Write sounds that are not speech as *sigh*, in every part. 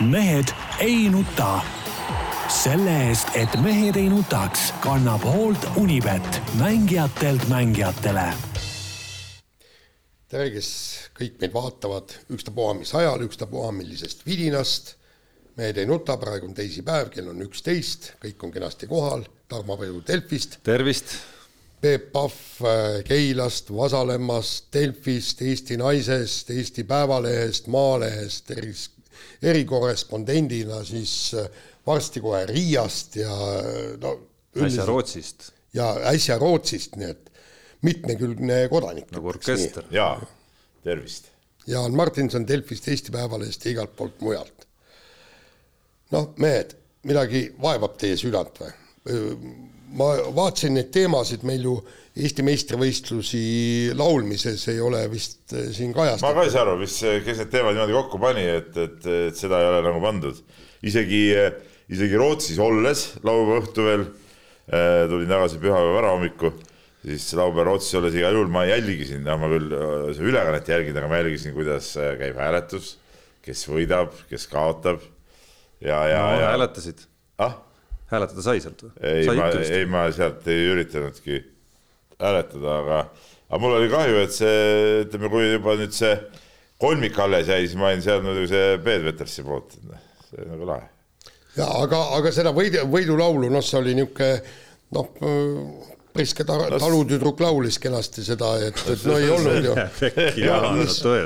mehed ei nuta. selle eest, et mehed ei nutaks, kannab hoolt Unibet, mängijatelt mängijatele. tere, kes kõik meid vaatavad, ükstapuha mis ajal, ükstapuha millisest vidinast. mehed ei nuta, praegu on teisipäev, kell on üksteist, kõik on kenasti kohal. Tarmo Peju Delfist. tervist. Peep Pahv äh, Keilast, Vasalemmast, Delfist, Eesti Naisest, Eesti Päevalehest, Maalehest, erikorrespondendina siis äh, varsti kohe Riiast ja äh, no äsja Rootsist. ja äsja Rootsist, nii et mitmekülgne kodanik. nagu orkester. jaa, tervist. Jaan Martinson Delfist, Eesti Päevalehest ja igalt poolt mujalt. noh, mehed, midagi vaevab teie südant või? ma vaatasin neid teemasid, meil ju Eesti meistrivõistlusi laulmises ei ole vist äh, siin kajastatud. ma ka ei saa aru, mis, kes need teemad niimoodi kokku pani, et, et, et seda ei ole nagu pandud. isegi, isegi Rootsis olles laupäeva õhtu veel äh, tulin tagasi pühapäeva varahommikul, siis laupäeval Rootsis olles igal juhul ma jälgisin, noh, ma küll ülekannet jälgin, aga ma jälgisin, kuidas käib hääletus, kes võidab, kes kaotab ja, ja no,, ja. hääletasid ah? hääletada sai sealt või? ei, ma, ei ma sealt ei üritanudki hääletada, aga, aga mul oli kahju, et see, ütleme, kui juba nüüd see kolmik alles jäi, siis ma olin seal muidugi see Peet Petersi poolt, see oli nagu lahe. ja aga, aga seda võidu, võidulaulu, noh, see oli niisugune noh, priske ta, talutüdruk laulis kenasti seda, et, et *laughs* no ei olnud ju.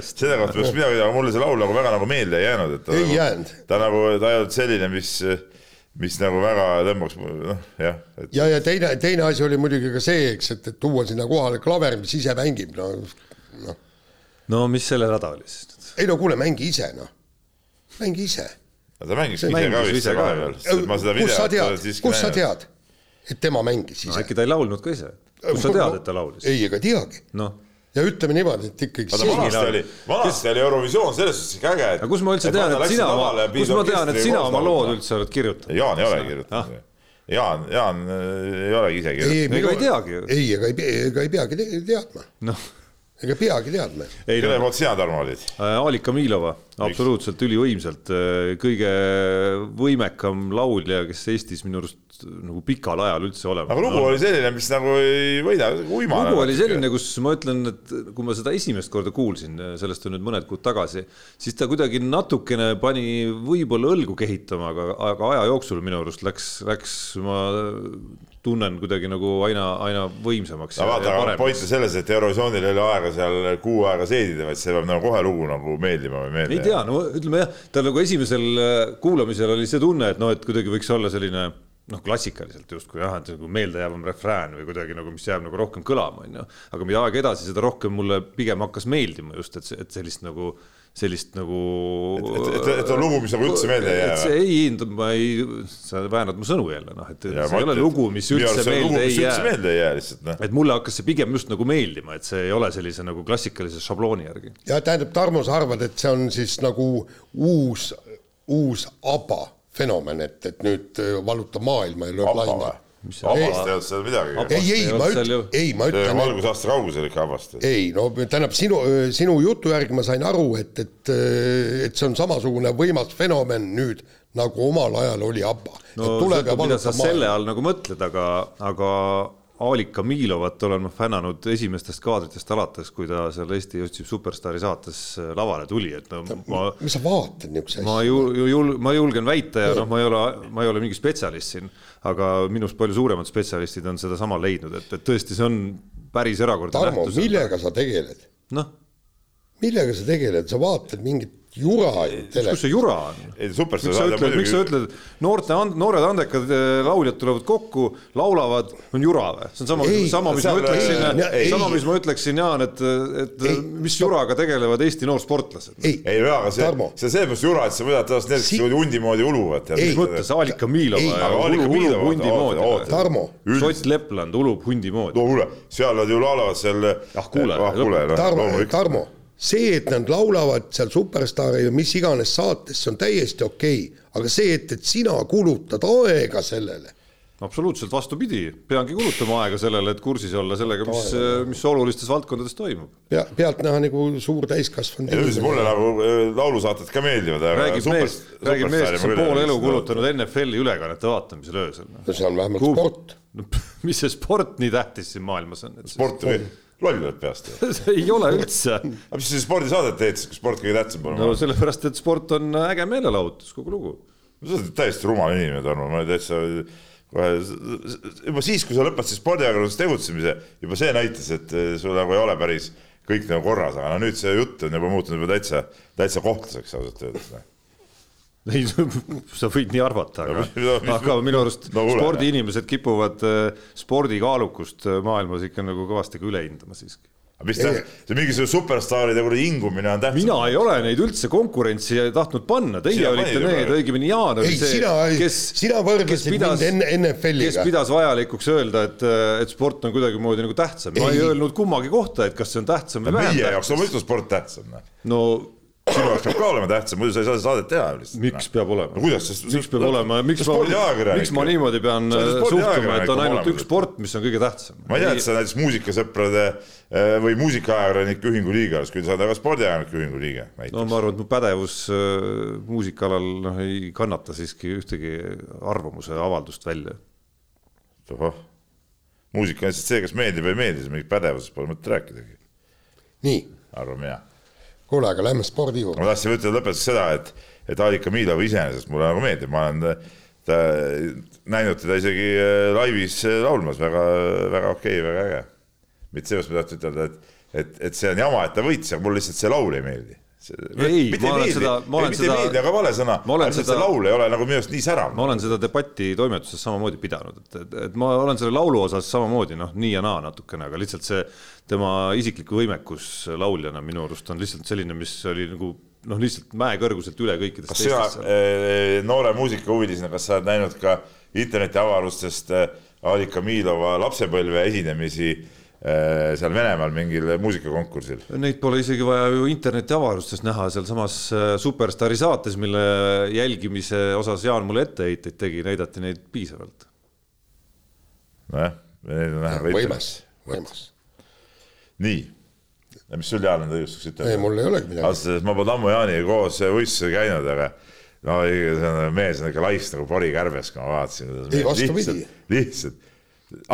selle kohta peaks midagi, aga mulle see laul nagu väga nagu meelde ei jäänud, et ta ei nagu, jäänud. ta nagu, ta ei olnud selline, mis, mis nagu väga tõmbaks, noh, jah et.... ja, ja teine, teine asi oli muidugi ka see, eks, et, et tuua sinna kohale klaver, mis ise mängib, no noh. no mis selle häda oli siis? ei no kuule, mängi ise, noh, mängi ise. ta mängis ise ka vist vahepeal, ma seda kus sa videot tead, kus sa tead, et tema mängis ise no,? äkki ta ei laulnud ka ise? kust sa tead, et ta laulis? ei, ega teagi. noh ja ütleme niimoodi, et ikkagi vaata vanasti oli, vanasti oli Eurovisioon selles suhtes ikka äge, et aga kus ma üldse tean, et sina oma, kus ma tean, et sina oma lood üldse oled kirjutanud? Jaan ei ole kirjutanud ah.. Jaan, Jaan äh, ei olegi ise kirjutanud. ega ei teagi ju. ei, ega ei, ega ei peagi teadma. noh ega peagi teadma. kelle poolt sina, Tarmo, olid? Alika Miilova, absoluutselt ülivõimsalt, kõige võimekam laulja, kes Eestis minu arust nagu pikal ajal üldse olemas. aga lugu oli selline, mis nagu ei võida uima. lugu oli selline, kus ma ütlen, et kui ma seda esimest korda kuulsin, sellest on nüüd mõned kuud tagasi, siis ta kuidagi natukene pani võib-olla õlgu kehitama, aga, aga aja jooksul minu arust läks, läks, ma tunnen kuidagi nagu aina, aina võimsamaks. no vaata, aga point on selles, et Eurovisioonil ei ole aega seal kuu aega seedida, vaid see peab nagu kohe lugu nagu meeldima või meelde. ei tea, no ütleme jah, tal nagu esimesel kuulamisel oli see tunne, et noh, et kuidagi võiks olla selline noh, klassikaliselt justkui jah, et nagu meeldejäävam refrään või kuidagi nagu, mis jääb nagu rohkem kõlama, onju. aga mida aeg edasi, seda rohkem mulle pigem hakkas meeldima just, et, et sellist nagu, sellist nagu. et, et, et on lugu, mis nagu üldse meelde ei jää ei, ma ei, sa väänad mu sõnu jälle, noh, et ja, see ei ole lugu, mis üldse meelde ei jää. meelde ei jää lihtsalt, noh. et mulle hakkas see pigem just nagu meeldima, et see ei ole sellise nagu klassikalise šablooni järgi. ja tähendab, Tarmo, sa arvad, et see on siis nagu uus, uus ABBA fenomen, et, et nüüd äh, valutab maailma ja lööb laine. Abast ei olnud seal midagi. ei, ei, ma ütlen, ei, ma ütlen. valgusaasta kaugusel ikka Abast. ei, no tähendab sinu, sinu jutu järgi ma sain aru, et, et, et see on samasugune võimas fenomen nüüd nagu omal ajal oli ABBA. no sõltub, mida sa selle all nagu mõtled, aga, aga Aalika Miilovat olen ma fännanud esimestest kaadritest alates, kui ta seal Eesti otsib superstaari saates äh, lavale tuli, et no ma. mis sa vaatad niisuguse asja? ma ju, ju jul-, ma julgen väita ja noh, ma ei ole, ma ei ole mingi spetsialist siin, aga minust palju suuremad spetsialistid on sedasama leidnud, et, et tõesti, see on päris erakordne Tarmo, millega sa tegeled? noh. millega sa tegeled, sa vaatad mingit jura ju kus see jura on? miks sa ütled, miks sa ütled, noorte, noored andekad eh, lauljad tulevad kokku, laulavad, on jura või? see on sama, sama, mis ma ütleksin, sama, mis ma ütleksin, Jaan, et, et ei, mis juraga tegelevad Eesti noorsportlased. ei, ei, aga see, see on seepärast jura, et sa võtad tast need, kes niimoodi hundi moodi uluvad. mis mõttes, Aalika Miilova ulub hundi moodi. Tarmo. Sott Lepland ulub hundi moodi. no kuule, seal nad ju laulavad seal. ah kuule, noh, Tarmo, Tarmo see, et nad laulavad seal Superstaari või mis iganes saates, see on täiesti okei okay., aga see, et, et sina kulutad aega sellele absoluutselt vastupidi, peangi kulutama aega sellele, et kursis olla sellega, mis, mis olulistes valdkondades toimub. pea, pealtnäha nagu suur täiskasvanud. mulle nagu äh, laulusaated ka meeldivad. räägib mees, räägib mees, kes on pool elu kulutanud NFL-i ülekannete vaatamisele öösel. no see on vähemalt Kuh? sport *laughs* no,. mis see sport nii tähtis siin maailmas on? sport või? Loll oled peast *laughs* ei ole üldse. *laughs* aga mis sa spordisaadet teed siis, kui sport kõige tähtsam pole? no sellepärast, et sport on äge meelelahutus, kogu lugu. sa oled täiesti rumal inimene, Tarmo, ma täitsa kohe juba siis, kui sa lõpetasid spordiajakirjanduses tegutsemise, juba see näitas, et eh, sul nagu ei ole päris kõik nagu korras, aga no nüüd see jutt on juba muutunud juba täitsa, täitsa kohtlaseks ausalt öeldes. *laughs* Ei, sa võid nii arvata, aga no,, aga minu arust no, spordiinimesed kipuvad eh, spordikaalukust eh, maailmas ikka nagu kõvasti ka üle hindama siiski aga mis tähendab, see mingisugune superstaaride kuradi hingumine on tähtsam. mina ei ole neid üldse konkurentsi tahtnud panna, teie sina olite need, õigemini Jaan oli see, kes, mind NFL-iga. kes pidas vajalikuks öelda, et, et sport on kuidagimoodi nagu tähtsam, ma ei öelnud kummagi kohta, et kas see on tähtsam või vähem tähtsam. meie jaoks loomulikult sport tähtsam. Noh. no sinu jaoks peab ka olema tähtsam, muidu sa ei saa saadet teha lihtsalt. miks peab olema no,? kuidas, sest miks peab olema, miks ma, miks ma niimoodi pean suhtuma, et on ainult üks sport, mis on kõige tähtsam? ma ei tea, et sa näiteks muusikasõprade eh, või muusikaajakirjanike ühingu liigas, kui sa oled aga spordiajakirjanike ühingu liige näiteks. no ma arvan, et mu pädevus äh, muusikaalal noh, ei kannata siiski ühtegi arvamuse avaldust välja. tohoh, muusika on lihtsalt see, kas meeldib või ei meeldi, mingit pädevusest pole mõtet rääkidagi. nii. arvan mina kuule, aga lähme spordi juurde. ma tahtsin ütelda lõpetuseks seda, et, et Alika Miilov iseenesest mulle nagu meeldib, ma olen ta, näinud teda isegi äh, laivis äh, laulmas väga, väga okei okay,, väga äge. mitte seepärast ma tahtsin ütelda, et, et, et see on jama, et ta võitis, aga mulle lihtsalt see laul ei meeldi ei, ma olen seda, ma olen seda. meeldi, aga vale sõna, seda, see laul ei ole nagu minu arust nii särav. ma olen seda debatti toimetuses samamoodi pidanud, et, et, et ma olen selle laulu osas samamoodi noh, nii ja naa natukene, aga lihtsalt see tema isiklik võimekus lauljana minu arust on lihtsalt selline, mis oli nagu noh, lihtsalt mäekõrguselt üle kõikidest kas sina e, noore muusikahuvilisena, kas sa oled näinud ka internetiavarustest e, Alika Miilova lapsepõlve esinemisi seal Venemaal mingil muusikakonkursil. Neid pole isegi vaja ju internetiavarustes näha, sealsamas Superstaari saates, mille jälgimise osas Jaan mulle etteheiteid tegi, näidati neid piisavalt. nojah, neid on näha. võimas, võimas. Nii, mis sul Jaan enda õigustuseks ütelda? ei, mul ei olegi midagi. öeldes ma pole ammu Jaaniga koos võistlusel käinud, aga no see on mees on ikka laisk nagu porikärbes, kui ma vaatasin. ei, vastupidi. lihtsalt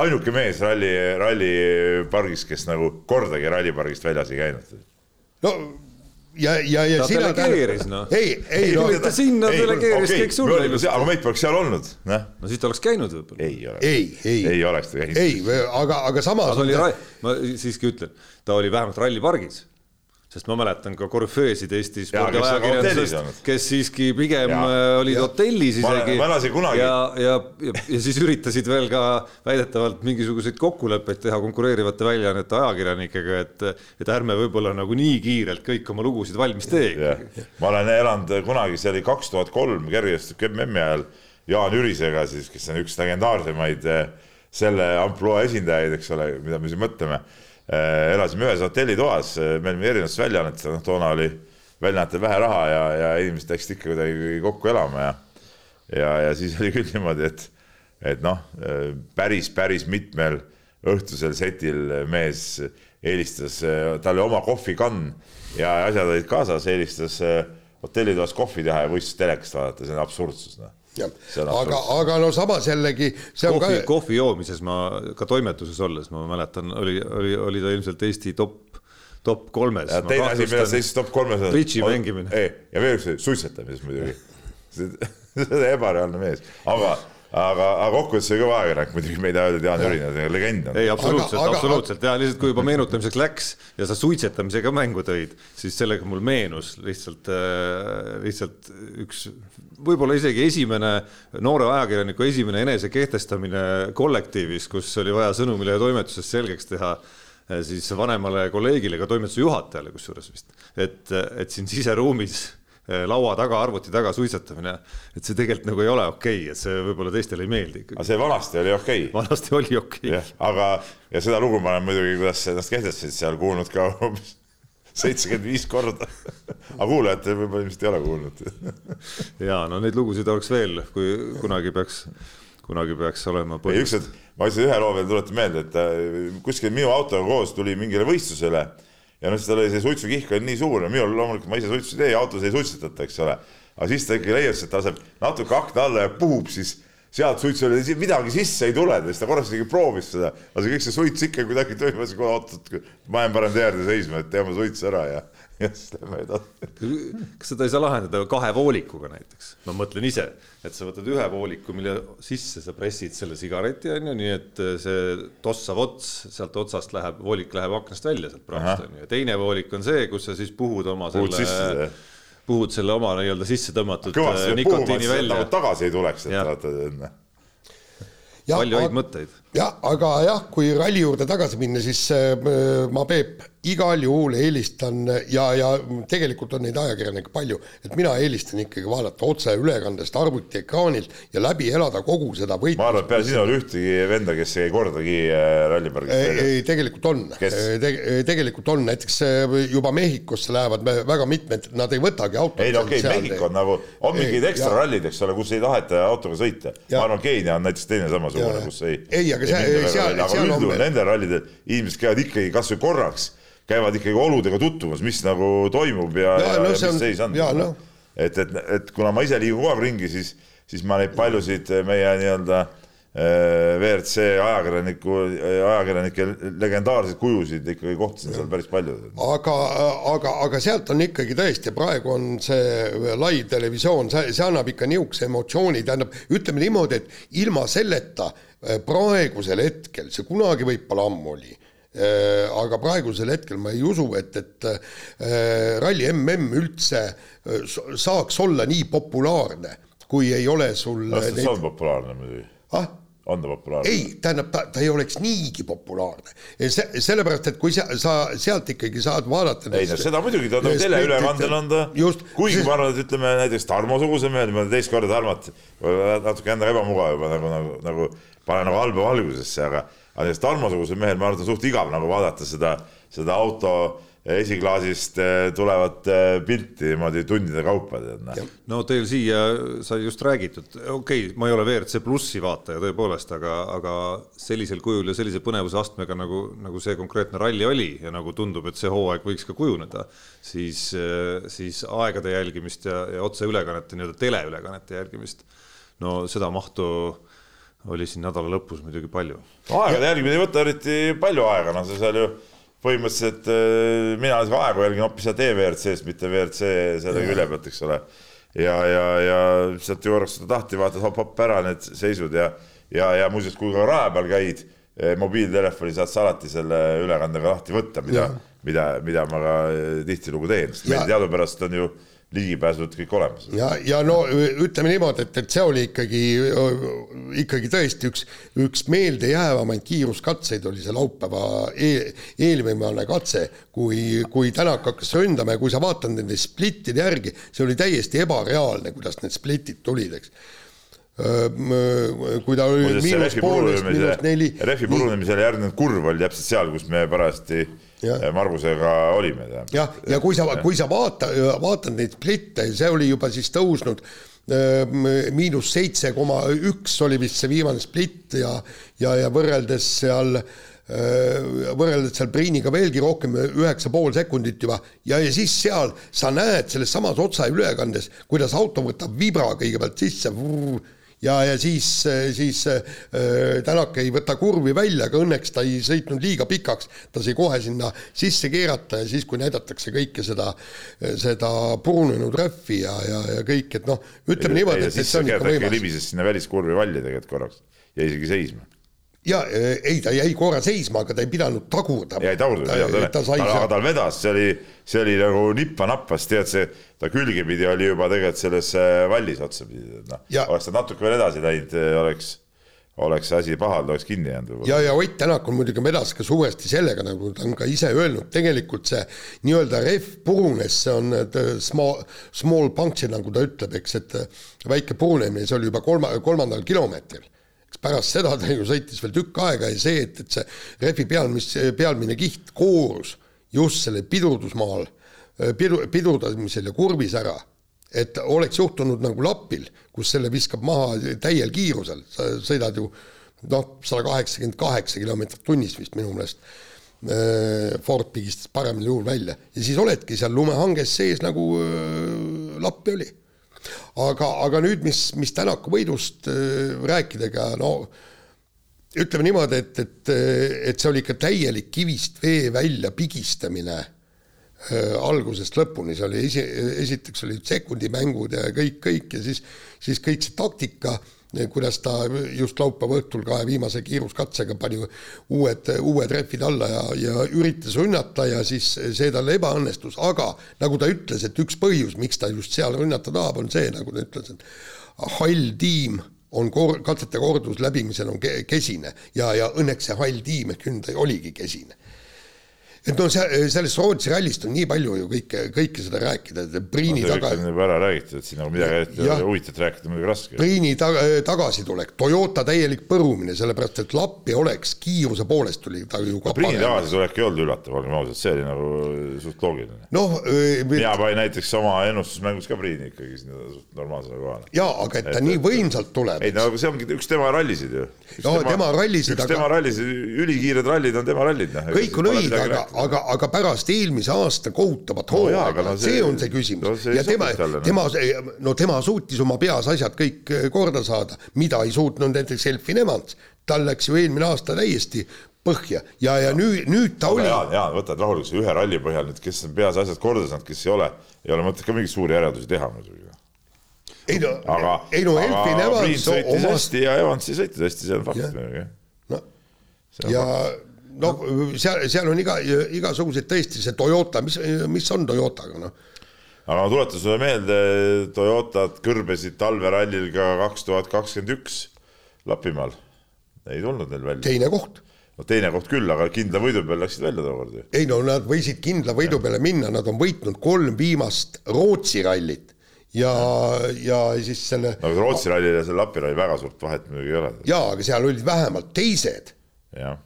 ainuke mees ralli, rallipargis, kes nagu kordagi rallipargist väljas ei käinud. no ja, ja, ja ta sina delegeeris noh. ei, ei no, ta sinna delegeeris okay, kõik sulle aga meid poleks seal olnud, noh. no siis ta oleks käinud võib-olla. ei oleks. ei, ei. ei oleks ta käinud. ei, aga, aga samas. aga oli ta... ma siiski ütlen, ta oli vähemalt rallipargis sest ma mäletan ka korüfeesid Eesti spordiajakirjandusest, kes siiski pigem ja, äh, olid ja. hotellis isegi. ma elasin kunagi. ja, ja, ja, ja siis üritasid veel ka väidetavalt mingisuguseid kokkuleppeid teha konkureerivate väljaannete ajakirjanikega, et, et ärme võib-olla nagu nii kiirelt kõik oma lugusid valmis teegi. ma olen elanud kunagi, see oli kaks tuhat kolm kergejõustik MM-i ajal Jaan Ürisega siis, kes on üks legendaarsemaid äh, selle ampluaa esindajaid, eks ole, mida me siin mõtleme elasime ühes hotellitoas, äh, me olime erinevates väljaannetes, noh toona oli väljaannetel vähe raha ja, ja inimesed läksid ikka kuidagi kokku elama ja ja, ja siis *laughs* oli küll niimoodi, et, et noh, äh, päris, päris mitmel õhtusel setil mees eelistas, tal oli oma kohvikann ja asjad olid kaasas, eelistas hotellitoas kohvi teha ja võistlust telekast vaadata, see on absurdsus, noh aga, aga no samas jällegi see on kohvi, ka. kohvi joomises ma ka toimetuses olles ma mäletan, oli, oli, oli ta ilmselt Eesti top, top kolmes. teine asi, mida sa Eesti top kolmes. bridži mängimine. ja veel üks suitsetamises muidugi *laughs* see on ebareaalne mees, aga aga, aga kokkuvõttes oli kõva ajakirjanik muidugi, me ei taha öelda, et Jaan Jüri on legend. ei, absoluutselt, absoluutselt ja lihtsalt kui juba meenutamiseks läks ja sa suitsetamisega mängu tõid, siis sellega mul meenus lihtsalt, äh, lihtsalt üks võib-olla isegi esimene noore ajakirjaniku esimene enesekehtestamine kollektiivis, kus oli vaja sõnumile ja toimetuses selgeks teha äh, siis vanemale kolleegile, ka toimetuse juhatajale kusjuures vist, et, et siin siseruumis laua taga, arvuti taga suitsetamine, et see tegelikult nagu ei ole okei okay,, et see võib-olla teistele ei meeldi aga see vanasti oli okei. Okay.. vanasti oli okei. Okay.. aga, ja seda lugu ma olen muidugi, kuidas ennast kehtestasid seal kuulnud ka umbes seitsekümmend viis korda. aga kuulajatel võib-olla ilmselt ei ole kuulnud. Ja no neid lugusid oleks veel, kui kunagi peaks kunagi peaks olema ei ükskord, ma lihtsalt ühe loo veel tuletan meelde, et äh, kuskil minu autoga koos tuli mingile võistlusele ja noh, siis tal oli see suitsukihk oli nii suur ja minul loomulikult ma ise suitsu ei tee, autos ei suitsetata, eks ole. aga siis ta ikkagi leias, et laseb natuke akna alla ja puhub siis sealt suitsu midagi sisse ei tule, siis ta korraks isegi proovis seda, aga see kõik see suits ikka kuidagi toimus, kohe oot-oot, ma jään parem tee äärde seisma, et teeme suitsu ära ja, *laughs* ja siis lähme edasi. kas seda ei saa lahendada kahe voolikuga näiteks? ma mõtlen ise, et sa võtad ühe vooliku, mille sisse sa pressid selle sigareti onju, nii et see tossav ots sealt otsast läheb, voolik läheb aknast välja sealt praost onju ja teine voolik on see, kus sa siis puhud oma Puhud sisse selle see., puhud selle oma nii-öelda sisse tõmmatud kõvasti äh, puhuma, nikotiini sealt välja nagu. tagasi ei tuleks, et vaata, palju häid mõtteid. jah, aga jah, kui ralli juurde tagasi minna, siis äh, ma, Peep, igal juhul eelistan ja, ja tegelikult on neid ajakirjanikke palju, et mina eelistan ikkagi vaadata otseülekandest arvutiekraanilt ja läbi elada kogu seda ma arvan, et võitlust. peale sinu ei ole ühtegi venda, kes ei kordagi äh, rallipargis ei, ei tegelikult on? Te,, tegelikult on, näiteks äh, juba Mehhikosse lähevad väga mitmed, nad ei võtagi autot. ei no okei okay,, Mehhiko on nagu, on mingid ekstra rallid, eks ole, kus ei taheta autoga sõita. ma arvan, Keenia on näiteks teine samasugune kus ei. Ei, aga see- seal- seal on üldjuhul veel- nendel rallidel inimesed käivad ikkagi kasvõi korraks, käivad ikkagi oludega tutvumas, mis nagu toimub ja, ja, no ja mis on- seis on noh.. et, et, et kuna ma ise liigun kogu aeg ringi, siis, siis ma neid paljusid meie nii-öelda äh, WRC ajakirjaniku, ajakirjanike legendaarseid kujusid ikkagi kohtasin seal päris palju. aga, aga, aga sealt on ikkagi tõesti, praegu on see live televisioon, see, see annab ikka niisuguse emotsiooni, tähendab, ütleme niimoodi, et ilma selleta eh, praegusel hetkel, see kunagi võib-olla ammu oli, aga praegusel hetkel ma ei usu, et, et eh, ralli MM üldse saaks olla nii populaarne, kui ei ole sul ta neid- on populaarne muidugi, ah, on ta populaarne? ei, tähendab, ta, ta ei oleks niigi populaarne. see, sellepärast, et kui sa, sa sealt ikkagi saad vaadata ei no seda muidugi, ta on teleülekandel on ta kuigi ma arvan, et ütleme näiteks Tarmo-suguse mehel, ma teist korda Tarmot, natuke enda ebamugav juba nagu, nagu, nagu panen nagu halba valgusesse, aga, aga näiteks Tarmo-sugusel mehel ma arvan, et on suht igav nagu vaadata seda, seda auto esiklaasist eh, tulevat eh, pilti niimoodi tundide kaupa, noh. no teil siia sai just räägitud, okei okay,, ma ei ole WRC plussi vaataja tõepoolest, aga, aga sellisel kujul ja sellise põnevuse astmega nagu, nagu see konkreetne ralli oli ja nagu tundub, et see hooaeg võiks ka kujuneda, siis, siis aegade jälgimist ja, ja otseülekannete, nii-öelda teleülekannete jälgimist, no seda mahtu oli siin nädala lõpus muidugi palju. aegade jälgimine ei võta eriti palju aega, noh, sa seal ju põhimõtteliselt äh, mina aegu jälgin hoopis sealt EVRC-st, mitte WRC selle külje pealt, eks ole. ja, ja, ja sealt ju korraks seda tahti, vaatad hopp-hopp ära need seisud ja, ja, ja muuseas, kui ka raja peal käid, mobiiltelefoni saad sa alati selle ülekandega lahti võtta, mida, mida, mida ma ka eh, tihtilugu teen, sest meil teadupärast on ju ligipääsud kõik olemas. ja, ja no ütleme niimoodi, et, et see oli ikkagi, ikkagi tõesti üks, üks meeldejäävamaid kiiruskatseid oli see laupäeva eel, eelviimane katse, kui, kui Tänak hakkas ründama ja kui sa vaatad nende splittide järgi, see oli täiesti ebareaalne, kuidas need splitid tulid, eks. kui ta oli miinus poolteist, miinus neli rehvi purunemisele järgnenud kurv oli täpselt seal, kus me parajasti Margusega olime. jah, ja kui sa, kui sa vaata, vaatad neid splitte, see oli juba siis tõusnud öö, miinus seitse koma üks oli vist see viimane splitt ja, ja, ja võrreldes seal öö, võrreldes seal Priiniga veelgi rohkem, üheksa pool sekundit juba. Ja, ja siis seal sa näed selles samas otseülekandes, kuidas auto võtab vibra kõigepealt sisse ja, ja siis, siis äh, Tänak ei võta kurvi välja, aga õnneks ta ei sõitnud liiga pikaks, ta sai kohe sinna sisse keerata ja siis, kui näidatakse kõike seda, seda purunenud rehvi ja, ja, ja kõik, et noh, ütleme niimoodi, et, et see on ikka võimas. libises sinna väliskurvi valli tegelikult korraks, jäi isegi seisma. Ja ei, ta jäi korra seisma, aga ta ei pidanud tagurdama. ja ei tagurdunud, ta sai aga tal vedas, see oli, see oli nagu nippa-nappas, tead see, ta külgepidi oli juba tegelikult selles vallis otsapidi, noh oleks ta natuke veel edasi läinud, oleks, oleks see asi pahal, ta oleks kinni jäänud ja, ja Ott Tänak on muidugi vedas ka suuresti sellega, nagu ta on ka ise öelnud, tegelikult see nii-öelda rehv purunes, see on et, äh, small, small puncture, nagu ta ütleb, eks, et väike purunemine, see oli juba kolma, kolmandal kilomeetril. Pärast seda ta ju sõitis veel tükk aega ja see, et, et see rehvi peal, mis, pealmine kiht koorus just sellel pidurdusmaal, pidu, pidurdamisel ja kurvis ära et oleks juhtunud nagu Lapil, kus selle viskab maha täiel kiirusel, sa sõidad ju noh, sada kaheksakümmend kaheksa kilomeetrit tunnis vist minu meelest. Ford pigistas paremal juhul välja ja siis oledki seal lumehanges sees nagu äh, Lappi oli. Aga, aga nüüd, mis, mis Tänaku võidust äh, rääkida, ega no ütleme niimoodi, et, et, et see oli ikka täielik kivist vee välja pigistamine äh, algusest lõpuni, see oli esi, esiteks olid sekundimängud ja kõik, kõik ja siis, siis kõik see taktika kuidas ta just laupäeva õhtul kahe viimase kiiruskatsega pani uued, uued rehvid alla ja, ja üritas rünnata ja siis see tal ebaõnnestus, aga nagu ta ütles, et üks põhjus, miks ta just seal rünnata tahab, on see, nagu ta ütles, et hall tiim on kor-, katsete kordus läbimisel on ke-, kesine. Ja, ja õnneks see hall tiim ehk Hyundai oligi kesine et no see, sellest Rootsi rallist on nii palju ju kõike, kõike seda rääkida, et Priini no, taga. juba ära räägitud, et siin nagu midagi huvitavat rääkida muidugi raske. Priini taga, tagasitulek, Toyota täielik põrumine, sellepärast et Lappi oleks kiiruse poolest tuli ta ju ka no, Priini tagasitulek ei olnud üllatav, olgem ausad, see oli nagu suht loogiline. noh äh,. mina panin näiteks oma ennustusmängus ka Priini ikkagi sinna suht normaalsele kohale. jaa, aga et ta et, nii võimsalt tuleb. ei no see ongi üks tema rallisid ju. no tema, tema rallisid. üks aga... tema rallisid, ülikiired rallid on tema rallid. Noh. kõik on õige, aga aga, aga pärast eelmise aasta kohutavat hooaega no, see, see on see küsimus no,. ja tema, tema, no tema suutis oma peas asjad kõik eh, korda saada, mida ei suutnud näiteks Elfin Evans. tal läks ju eelmine aasta täiesti põhja ja, ja nüüd, nüüd ta oli. Jaan, Jaan, võtad rahulikult ühe ralli põhjal nüüd, kes on peas asjad korda saanud, kes ei ole, ei ole mõtet ka mingeid suuri järeldusi teha muidugi ei no, ei no Elfin Evans sõitis hästi ja Evans sõitnud hästi, see on fakt muidugi. no ja fakt noh, seal, seal on iga, igasuguseid tõesti see Toyota, mis, mis on Toyotaga, noh. aga ma tuletan sulle meelde, Toyotad kõrbesid talverallil ka kaks tuhat kakskümmend üks Lapimaal. ei tulnud neil välja. teine koht no teine koht küll, aga kindla võidu peale läksid välja tookord ju. ei no nad võisid kindla võidu peale minna, nad on võitnud kolm viimast Rootsi rallit ja, ja siis selle. no Rootsi rallil ja selle Lapi ralli väga suurt vahet muidugi ei ole. jaa, aga seal olid vähemalt teised. jah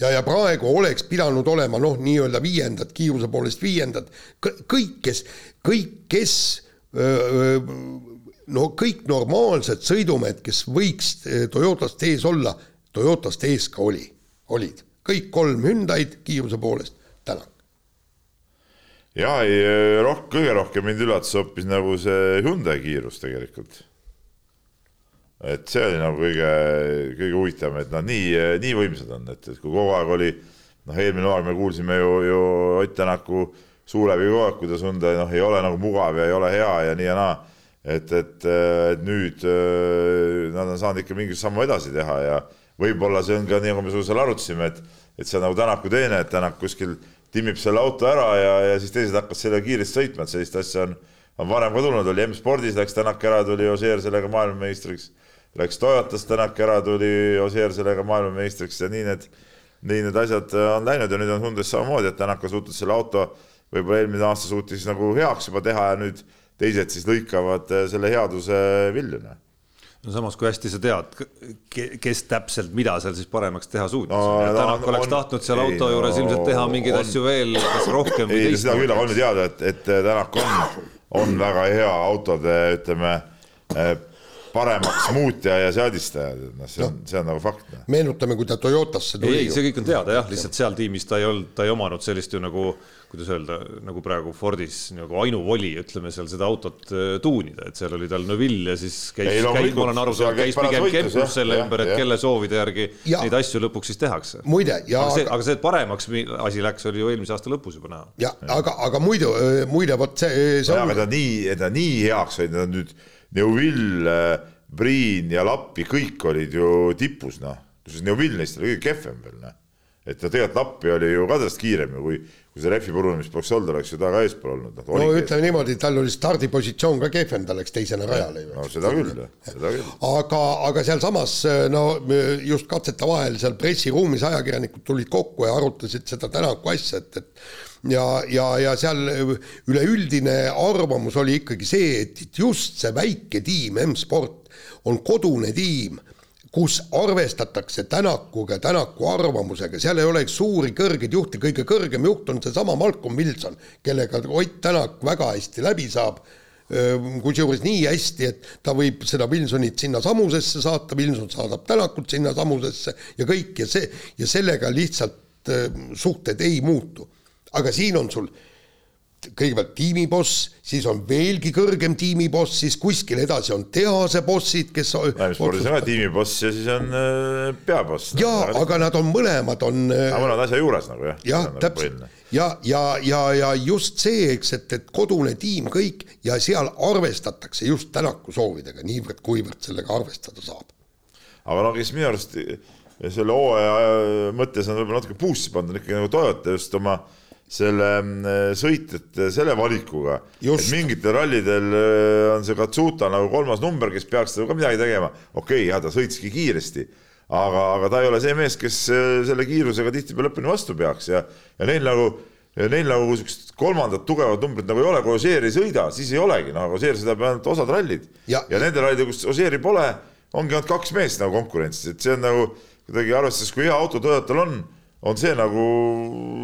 ja, ja praegu oleks pidanud olema noh, nii-öelda viiendad, kiiruse poolest viiendad, kõik, kes, kõik, kes öö, no kõik normaalsed sõidumehed, kes võiks Toyotast ees olla, Toyotast ees ka oli, olid. Kõik kolm Hyundai'd kiiruse poolest, tänan. ja ei roh-, kõige rohkem mind üllatas hoopis nagu see Hyundai kiirus tegelikult et see oli nagu kõige, kõige huvitavam, et nad nii, nii võimsad on, et, et kui kogu aeg oli, noh, eelmine hooaeg me kuulsime ju, ju Ott Tänaku suu läbi kogu aeg, kuidas Hyundai noh, ei ole nagu mugav ja ei ole hea ja nii ja naa. et, et, et nüüd nad on saanud ikka mingi sammu edasi teha ja võib-olla see on ka nii, nagu me seal arutasime, et, et see on nagu Tänaku teene, et Tänak kuskil timmib selle auto ära ja, ja siis teised hakkavad selle kiiresti sõitma, et sellist asja on, on varem ka tulnud, oli M-spordis läks Tänak ära, tuli Ossier sellega maailmameistriks läks Toyotast Tänak ära, tuli Osier sellega maailmameistriks ja nii need, nii need asjad äh, on läinud ja nüüd on Hyundai's samamoodi, et Tänak on suutnud selle auto võib-olla eelmine aasta suutis nagu heaks juba teha ja nüüd teised siis lõikavad äh, selle headuse vilju. Noh. no samas, kui hästi sa tead, kes täpselt mida seal siis paremaks teha suutis no,. Tänak oleks on, tahtnud seal auto ei, juures no, ilmselt teha mingeid on, asju veel, kas rohkem ei, seda küll, aga on ju teada, et, et Tänak on, on väga hea autode, ütleme äh, paremaks muutja ja seadistaja, noh, see on no., see on nagu fakt. Noh. meenutame, kui ta Toyotasse tuli. ei, see kõik on teada jah, lihtsalt seal tiimis ta ei olnud, ta ei omanud sellist ju nagu, kuidas öelda, nagu praegu Fordis nagu ainuvoli, ütleme seal seda autot äh, tuunida, et seal oli tal Neville ja siis käis, käis, ma olen aru saanud, käis pigem kemplus selle ja, ümber, et ja. kelle soovide järgi ja. neid asju lõpuks siis tehakse. muide, ja aga see, aga see, et paremaks asi läks, oli ju eelmise aasta lõpus juba näha. ja aga, aga muidu, muide, vot see, see on. aga ta nii, ta nii heaks hoidnud, ta nüüd Neuvill, Priin ja Lappi, kõik olid ju tipus, noh. kusjuures Neuvill neist oli kõige kehvem veel, noh. et no tegelikult Lappi oli ju ka tast kiirem ju, kui, kui see rehvi purunemist poleks olnud, oleks ju ta ka eespool olnud no,. no ütleme niimoodi, tal oli stardipositsioon ka kehvem, ta läks teisena rajale no seda küll, seda küll. aga, aga sealsamas no just katsete vahel seal pressiruumis ajakirjanikud tulid kokku ja arutasid seda Tänaku asja, et, et ja, ja, ja seal üleüldine arvamus oli ikkagi see, et just see väike tiim M-Sport on kodune tiim, kus arvestatakse Tänakuga, Tänaku arvamusega, seal ei ole suuri kõrgeid juhte, kõige kõrgem juht on seesama Malcolm Wilson, kellega Ott Tänak väga hästi läbi saab. Kusjuures nii hästi, et ta võib seda Wilsonit sinna samusesse saata, Wilson saadab Tänakut sinna samusesse ja kõik. Ja see ja sellega lihtsalt suhted ei muutu. Aga siin on sul kõigepealt tiimiboss, siis on veelgi kõrgem tiimiboss, siis kuskil edasi on tehase bossid, kes spordis on ka tiimiboss ja siis on äh, peaboss. jaa, aga nad on mõlemad on äh, aga mõlemad asja juures nagu jah. jah, nagu täpselt. ja, ja, ja, ja just see, eks, et, et kodune tiim kõik ja seal arvestatakse just Tänaku soovidega, niivõrd-kuivõrd sellega arvestada saab. aga no kes minu arust selle hooaja mõttes on võib-olla natuke boost'i pandud ikkagi nagu Toyota just oma äh, selle mm, sõitjate selle valikuga, et mingitel rallidel äh, on see Katsuta nagu kolmas number, kes peaks ka midagi tegema, okei okay,, jah, ta sõitski kiiresti, aga, aga ta ei ole see mees, kes äh, selle kiirusega tihtipeale lõpuni vastu peaks ja, ja neil nagu, neil nagu niisugust kolmandat tugevat numbrit nagu ei ole, kui Ožeer ei sõida, siis ei olegi, noh, Ožeer sõidab ainult osad rallid. Ja, ja nendel rallidel, kus Ožeeri pole, ongi ainult kaks meest nagu konkurentsis, et see on nagu kuidagi arvestades, kui hea auto Toyotal on on see nagu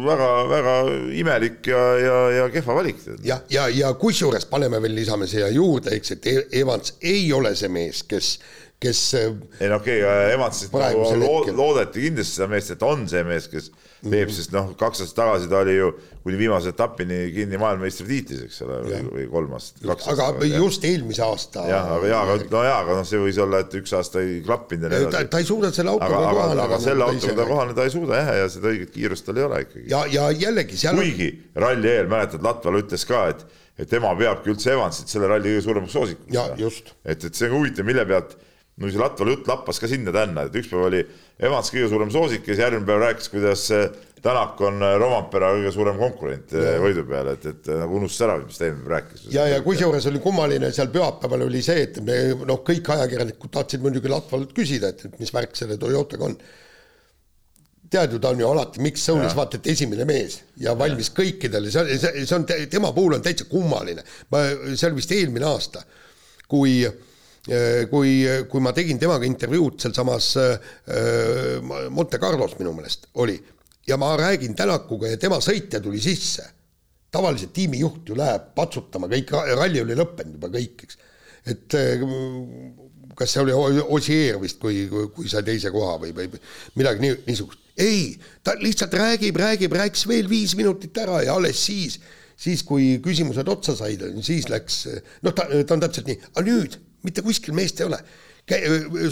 väga-väga imelik ja, ja, ja kehva valik. ja, ja, ja kusjuures paneme veel, lisame siia juurde, eks, et e-, Evans ei ole see mees, kes, kes. ei no okei okay,, Evansist nagu loodeti kindlasti seda meest, et on see mees, kes teeb, sest noh, kaks aastat tagasi ta oli ju kuni viimase etapini kinni maailmameistritiitlis, eks ole, või kolm aastat. aga aastat, just eelmise aasta. jah, aga jaa, aga no jaa, aga noh, see võis olla, et üks aasta ei klappinud ja nii edasi. ta ei suuda selle autoga kohaneda. aga selle autoga ta kohaneda ei suuda jah, ja seda õiget kiirust tal ei ole ikkagi. ja, ja jällegi seal. kuigi ralli eel mäletad, Latval ütles ka, et, et tema peabki üldse Evansit selle ralli kõige suuremaks soosikuks. et, et see on huvitav, mille pealt no see Latval jutt lappas ka sinna-tänna, et üks päev oli Evans kõige suurem soosik ja siis järgmine päev rääkis, kuidas Tänak on Rompera kõige suurem konkurent ja. võidu peale, et, et nagu unustas ära, mis ta eelmine rääkis. ja, ja kusjuures oli kummaline seal pühapäeval oli see, et me noh, kõik ajakirjanikud tahtsid muidugi Latvalt küsida, et, mis värk selle Toyotaga on. tead ju, ta on ju alati, miks Soulis vaata, et esimene mees ja valmis ja. kõikidele, see on, see, on, tema puhul on täitsa kummaline. ma, see oli vist eelmine aasta, kui Äh, kui, kui ma tegin temaga intervjuud sealsamas äh, Monte Carlos minu meelest oli ja ma räägin Tänakuga ja tema sõitja tuli sisse. tavaliselt tiimijuht ju läheb patsutama, kõik, ralli oli lõppenud juba kõik, eks. et äh, kas see oli Osier vist, kui, kui sai teise koha või, või midagi nii, niisugust. ei, ta lihtsalt räägib, räägib, rääkis veel viis minutit ära ja alles siis, siis kui küsimused otsa said, siis läks, noh, ta, ta on täpselt nii, aga nüüd mitte kuskil meest ei ole.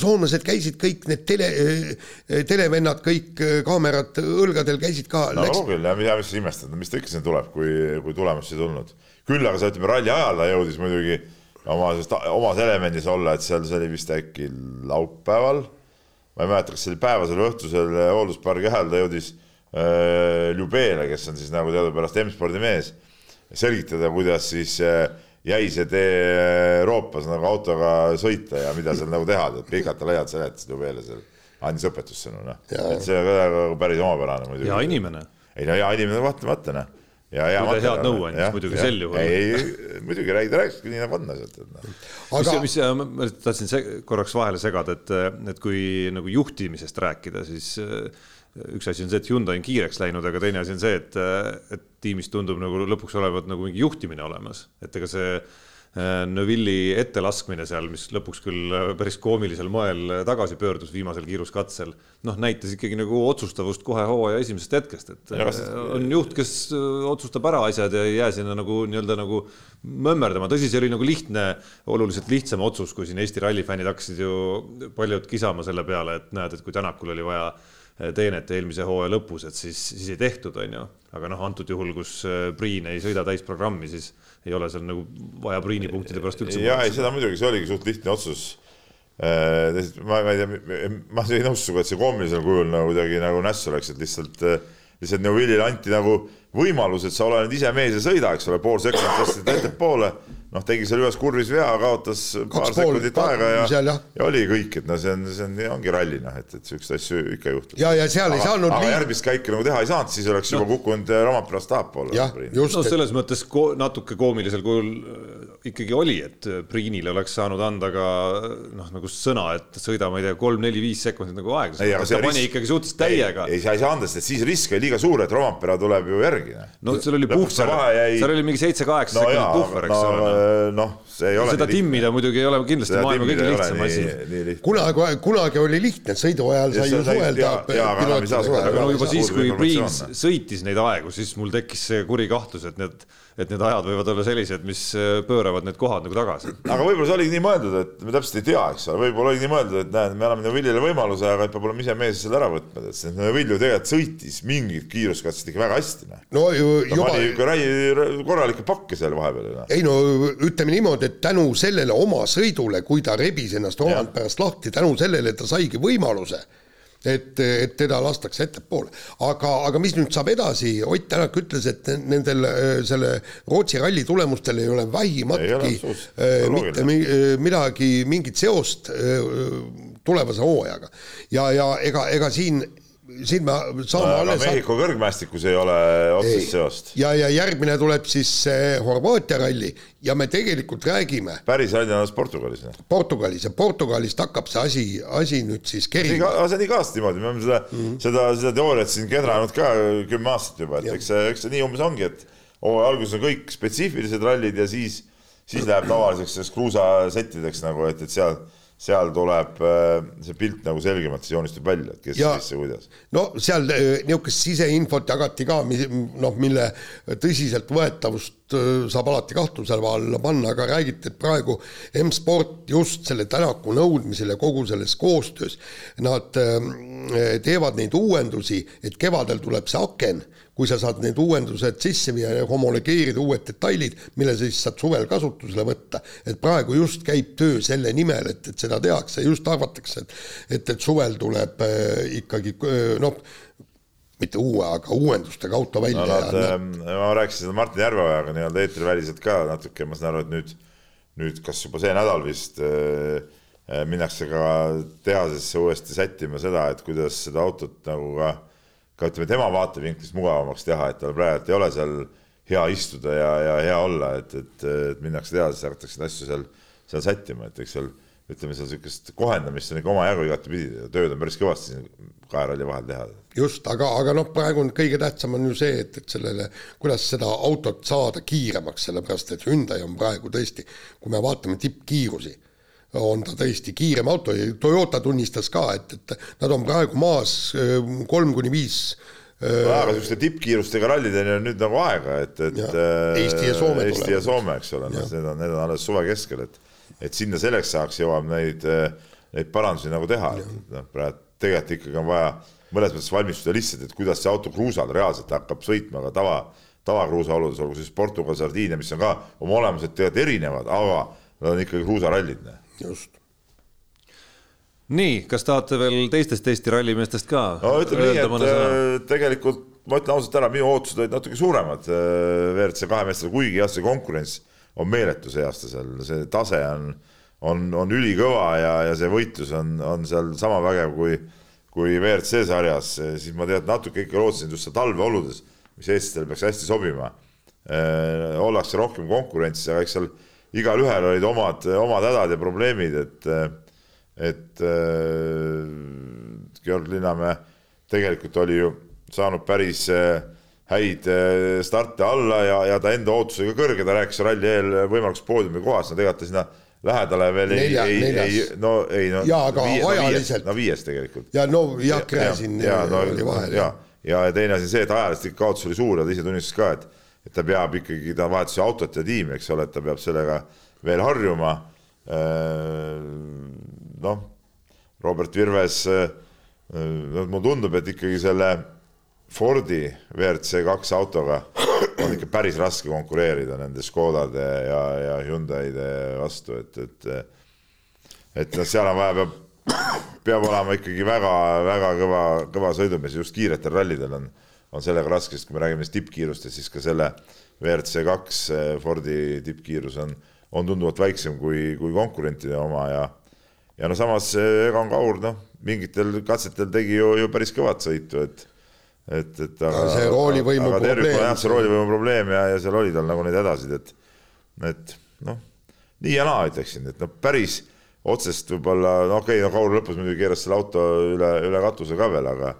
soomlased käisid kõik need tele, televennad, kõik kaamerad õlgadel käisid ka. no ja mida, mis sa imestad, mis ta ikka sinna tuleb, kui, kui tulemusi ei tulnud. küll aga sa ütleme, ralli ajal ta jõudis muidugi oma, omas elemendis olla, et seal, see oli vist äkki laupäeval, ma ei mäleta, kas see oli päevasel või õhtusel hoolduspargi ajal, ta jõudis äh, Ljubele, kes on siis nagu teadupärast M-spordi mees, selgitada, kuidas siis äh, jäi see tee Euroopas nagu autoga sõita ja mida seal nagu teha, tead pikalt ja laialt seletasid ju veel seal, andis õpetust sinna, noh. et see on ka päris omapärane muidugi. hea inimene. ei no hea inimene kahtlemata, noh. ja hea mõte. head nõu andis muidugi sel juhul. ei, muidugi räägi, ta rääkiski nii nagu on asjad, et noh. aga mis, mis, ma tahtsin se korraks vahele segada, et, et kui nagu juhtimisest rääkida, siis üks asi on see, et Hyundai on kiireks läinud, aga teine asi on see, et, et tiimis tundub nagu lõpuks olevat nagu mingi juhtimine olemas, et ega see äh, Neville'i ettelaskmine seal, mis lõpuks küll äh, päris koomilisel moel tagasi pöördus viimasel kiiruskatsel, noh, näitas ikkagi nagu otsustavust kohe hooaja esimesest hetkest, et ja, äh, on juht, kes otsustab ära asjad ja ei jää sinna nagu nii-öelda nagu mömmerdama, tõsi, see oli nagu lihtne, oluliselt lihtsam otsus, kui siin Eesti rallifännid hakkasid ju paljud kisama selle peale, et näed, et kui Tänakul oli vaja teenet eelmise hooaja lõpus, et siis, siis ei tehtud, on ju. aga noh, antud juhul, kus äh, Priin ei sõida täisprogrammi, siis ei ole seal nagu vaja Priini punktide pärast üldse. ja ei, seda muidugi, see oligi suht lihtne otsus. Äh, ma, ma ei tea, ma ei nõustu sinuga, et see koomilisel kujul nagu kuidagi nagu nässu läks, et lihtsalt, äh, lihtsalt Neuvilile anti nagu võimalus, et sa ole nüüd ise mees ja sõida, eks ole, pool sekundit tõstsid ettepoole noh, tegi seal ühes kurvis vea, kaotas paar sekundit aega ja, seal, ja oli kõik, et no see on, see on, ongi ralli noh, et, et siukseid asju ikka juhtub. ja, ja seal aga, ei saanud. aga liin... järgmist käiku nagu teha ei saanud, siis oleks no. juba kukkunud Romprast tahapoole. no selles mõttes ko natuke koomilisel kujul ikkagi oli, et Priinile oleks saanud anda ka noh, nagu sõna, et sõida, ma ei tea, kolm-neli-viis sekundit nagu aega. ta pani risk... ikkagi suhteliselt täiega. ei, sa ei saa anda, sest siis risk oli liiga suur, et Rompera tuleb ju järgi. no seal oli puhver, jäi... seal oli mingi seitse-kaheksa no, sekundit puhver, eks no, ole. noh, see ei ole. seda timmida muidugi ei ole kindlasti maailma kõige lihtsam asi. kunagi, kunagi oli lihtne, sõidu ajal sai ju suhelda. aga no juba siis, kui Priin sõitis neid aegu, siis mul tekkis see kuri kahtlus, et need et need ajad võivad olla sellised, mis äh, pööravad need kohad nagu tagasi. aga võib-olla see oligi nii mõeldud, et me täpselt ei tea, eks ole, võib-olla oligi nii mõeldud, et näed, me anname Viljale võimaluse, aga et peab olema ise mees selle ära võtma, et see Vilju tegelikult sõitis mingit kiirust katset ikka väga hästi. Noh. no ju, juba. pani ikka korralikke pakke seal vahepeal. Ei no ütleme niimoodi, et tänu sellele oma sõidule, kui ta rebis ennast omand pärast lahti, tänu sellele ta saigi võimaluse et, et teda lastakse ettepoole. aga, aga mis nüüd saab edasi, Ott Tänak ütles, et nendel selle Rootsi ralli tulemustel ei ole vähimatki äh, mitte midagi, mingit seost äh, tulevase hooajaga. ja, ja ega, ega siin siin me saame no, alles. Mehhiko kõrgmäestikus ei ole otsest seost. ja, ja järgmine tuleb siis Horvaatia ralli ja me tegelikult räägime. päris ralli on alles Portugalis. Portugalis ja Portugalist hakkab see asi, asi nüüd siis kerima. see on iga aasta niimoodi, me oleme seda mm, -hmm. seda, seda teooriat siin kedranud ka kümme aastat juba, et ja. eks see, eks see nii umbes ongi, et hooaja alguses on kõik spetsiifilised rallid ja siis, siis läheb tavaliseks kruusasettideks nagu, et, et seal seal tuleb äh, see pilt nagu selgemalt siis joonistub välja, et kes, kes ja kuidas. no seal äh, niisugust siseinfot jagati ka, noh, mille tõsiseltvõetavust saab alati kahtluse alla panna, aga räägiti, et praegu M-sport just selle Tänaku nõudmisel ja kogu selles koostöös, nad teevad neid uuendusi, et kevadel tuleb see aken kui sa saad need uuendused sisse viia ja homologeerida uued detailid, mille siis saad suvel kasutusele võtta. et praegu just käib töö selle nimel, et, et seda tehakse, just arvatakse, et et, et suvel tuleb ikkagi noh, mitte uue, aga uuendustega auto välja no,. Nad, ja, äh, ma rääkisin seda Martin Järveojaga nii-öelda eetriväliselt ka natuke, ma saan aru, et nüüd, nüüd kas juba see nädal vist äh, minnakse ka tehasesse uuesti sättima seda, et kuidas seda autot nagu ka ka ütleme tema vaatevinklist mugavamaks teha, et tal praegu ei ole seal hea istuda ja, ja hea olla, et, et, et minnakse tehasesse, hakatakse neid asju seal, seal sättima, et eks seal ütleme seal niisugust kohendamist on ikka omajagu igatepidi, tööd on päris kõvasti siin kahe ralli vahel teha. just, aga, aga noh, praegu on kõige tähtsam on ju see, et, et sellele, kuidas seda autot saada kiiremaks, sellepärast et Hyundai on praegu tõesti, kui me vaatame tippkiirusi on ta tõesti kiirem auto ja Toyota tunnistas ka, et, et nad on praegu maas äh, kolm kuni viis äh, aga niisuguste tippkiirustega rallideni on nüüd nagu aega, et, et ja, äh, Eesti ja Soome Eesti ja Soome, eks ole, noh, need on, need on alles suve keskel, et et sinna selleks ajaks jõuab neid, neid parandusi nagu teha, et noh, praegu tegelikult ikkagi on vaja mõnes mõttes valmistuda lihtsalt, et kuidas see auto kruusal reaalselt hakkab sõitma ka tava, tavakruusa oludes, olgu siis Portugal, Sardiinia, mis on ka oma olemuselt tegelikult erinevad, aga nad on ikkagi kruusarallid just. nii, kas tahate veel teistest Eesti rallimeestest ka? no ütleme nii, et äh, tegelikult ma ütlen ausalt ära, minu ootused olid natuke suuremad äh, WRC kahe meestel, kuigi jah, see konkurents on meeletu see aasta seal, see tase on, on, on ülikõva ja, ja see võitlus on, on seal sama vägev kui, kui WRC sarjas, siis ma tead natuke ikka lootsin just seal talveoludes, mis eestlastele peaks hästi sobima eh,. ollakse rohkem konkurentsis, aga eks seal igalühel olid omad, omad hädad ja probleemid, et, et äh, Georg Linnamäe tegelikult oli ju saanud päris äh, häid äh, starte alla ja, ja ta enda ootusega kõrge, ta rääkis ralli eel võimalikust poodiumi kohast, no tegelikult ta sinna lähedale veel ei, ei, ei, no ei no. jaa, aga no, ajaliselt. no viies tegelikult. ja no Jaak Gräzin no, oli vahel. ja, ja, ja teine asi see, et ajaliselt ikka kaotus oli suur ja ta ise tunnistas ka, et et ta peab ikkagi, ta vahetas ju autot ja tiimi, eks ole, et ta peab sellega veel harjuma. Äh, noh, Robert Virves, noh, mulle tundub, et ikkagi selle Fordi WRC kaks autoga on ikka päris raske konkureerida nende Škodade ja, ja Hyundai'de vastu, et, et et noh, seal on vaja, peab, peab olema ikkagi väga-väga kõva, kõva sõidumees, just kiiretel rallidel on on sellega raske, sest kui me räägime tippkiirustest, siis ka selle WRC kaks Fordi tippkiirus on, on tunduvalt väiksem kui, kui konkurentide oma ja ja no samas Egon Kaur, noh, mingitel katsetel tegi ju, ju päris kõvat sõitu, et et, et aga, see roolivõimu probleem. jah, see roolivõimu probleem ja, ja seal oli tal nagu neid hädasid, et et noh, nii ja naa, ütleksin, et noh, päris otsest võib-olla, no okei okay,, no Kaur lõpus muidugi keeras selle auto üle, üle katuse ka veel, aga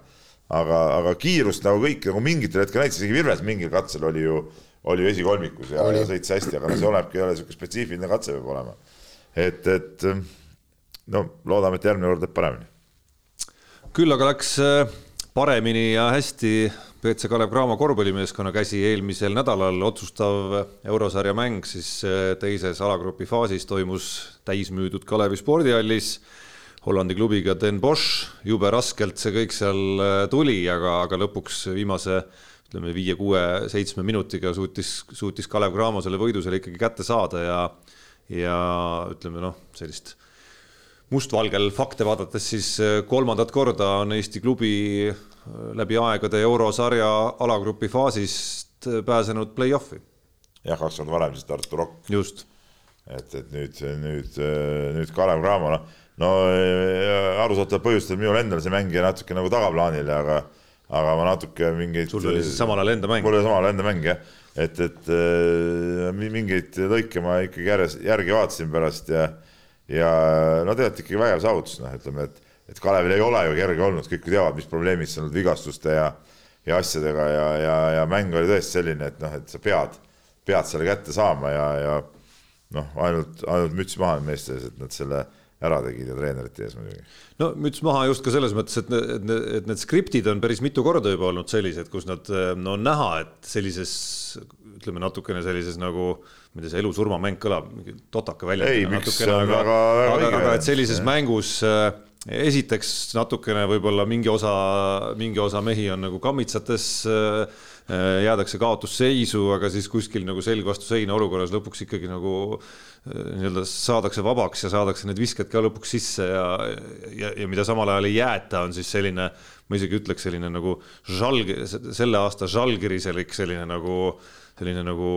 aga, aga kiirust nagu kõik nagu mingitel hetkel näitas, isegi Virves mingil katsel oli ju, oli ju esikolmikus ja, ja sõitis hästi, aga no see olenebki jälle niisugune spetsiifiline katse peab olema. et, et no loodame, et järgmine kord läheb paremini. küll aga läks äh, paremini ja hästi BC Kalev Cramo korvpallimeeskonna käsi eelmisel nädalal otsustav eurosarja mäng siis äh, teises alagrupi faasis toimus täismüüdud Kalevi spordihallis. Hollandi klubiga Den Bosch, jube raskelt see kõik seal äh, tuli, aga, aga lõpuks viimase ütleme viie-kuue-seitsme minutiga suutis, suutis Kalev Cramo selle võidu seal ikkagi kätte saada ja ja ütleme noh, sellist mustvalgel fakte vaadates siis äh, kolmandat korda on Eesti klubi läbi aegade eurosarja alagrupi faasist pääsenud play-off'i. jah, kaks korda varem siis Tartu Rock. just. et, et nüüd, nüüd, nüüd Kalev Cramo, noh no arusaadaval põhjustel minul endal see mäng jäi natuke nagu tagaplaanile, aga, aga ma natuke mingeid. sul oli siis samal ajal enda mäng. mul oli samal ajal enda mäng jah, et, et äh, mingeid lõike ma ikkagi järjes, järgi vaatasin pärast ja, ja no tegelikult ikkagi vägev saavutus, noh, ütleme, et, et Kalevil ei ole ju kerge olnud, kõik ju teavad, mis probleemid seal vigastuste ja, ja asjadega ja, ja, ja mäng oli tõesti selline, et noh, et sa pead, pead selle kätte saama ja, ja noh, ainult, ainult müts maha meeste ees, et nad selle ära tegid ja treenerite ees muidugi. no müts maha just ka selles mõttes, et, et, et need skriptid on päris mitu korda juba olnud sellised, kus nad no on näha, et sellises ütleme natukene sellises nagu ma ei tea, see elu-surma-mäng kõlab totaka välja. ei, miks see on väga, väga õige. aga et sellises mängus äh, esiteks natukene võib-olla mingi osa, mingi osa mehi on nagu kammitsates äh, jäädakse kaotusseisu, aga siis kuskil nagu selg vastu seina olukorras lõpuks ikkagi nagu äh, nii-öelda saadakse vabaks ja saadakse need visked ka lõpuks sisse ja, ja, ja mida samal ajal ei jäeta, on siis selline, ma isegi ütleks selline nagu žalg, selle aasta žalgiriselik selline nagu, selline nagu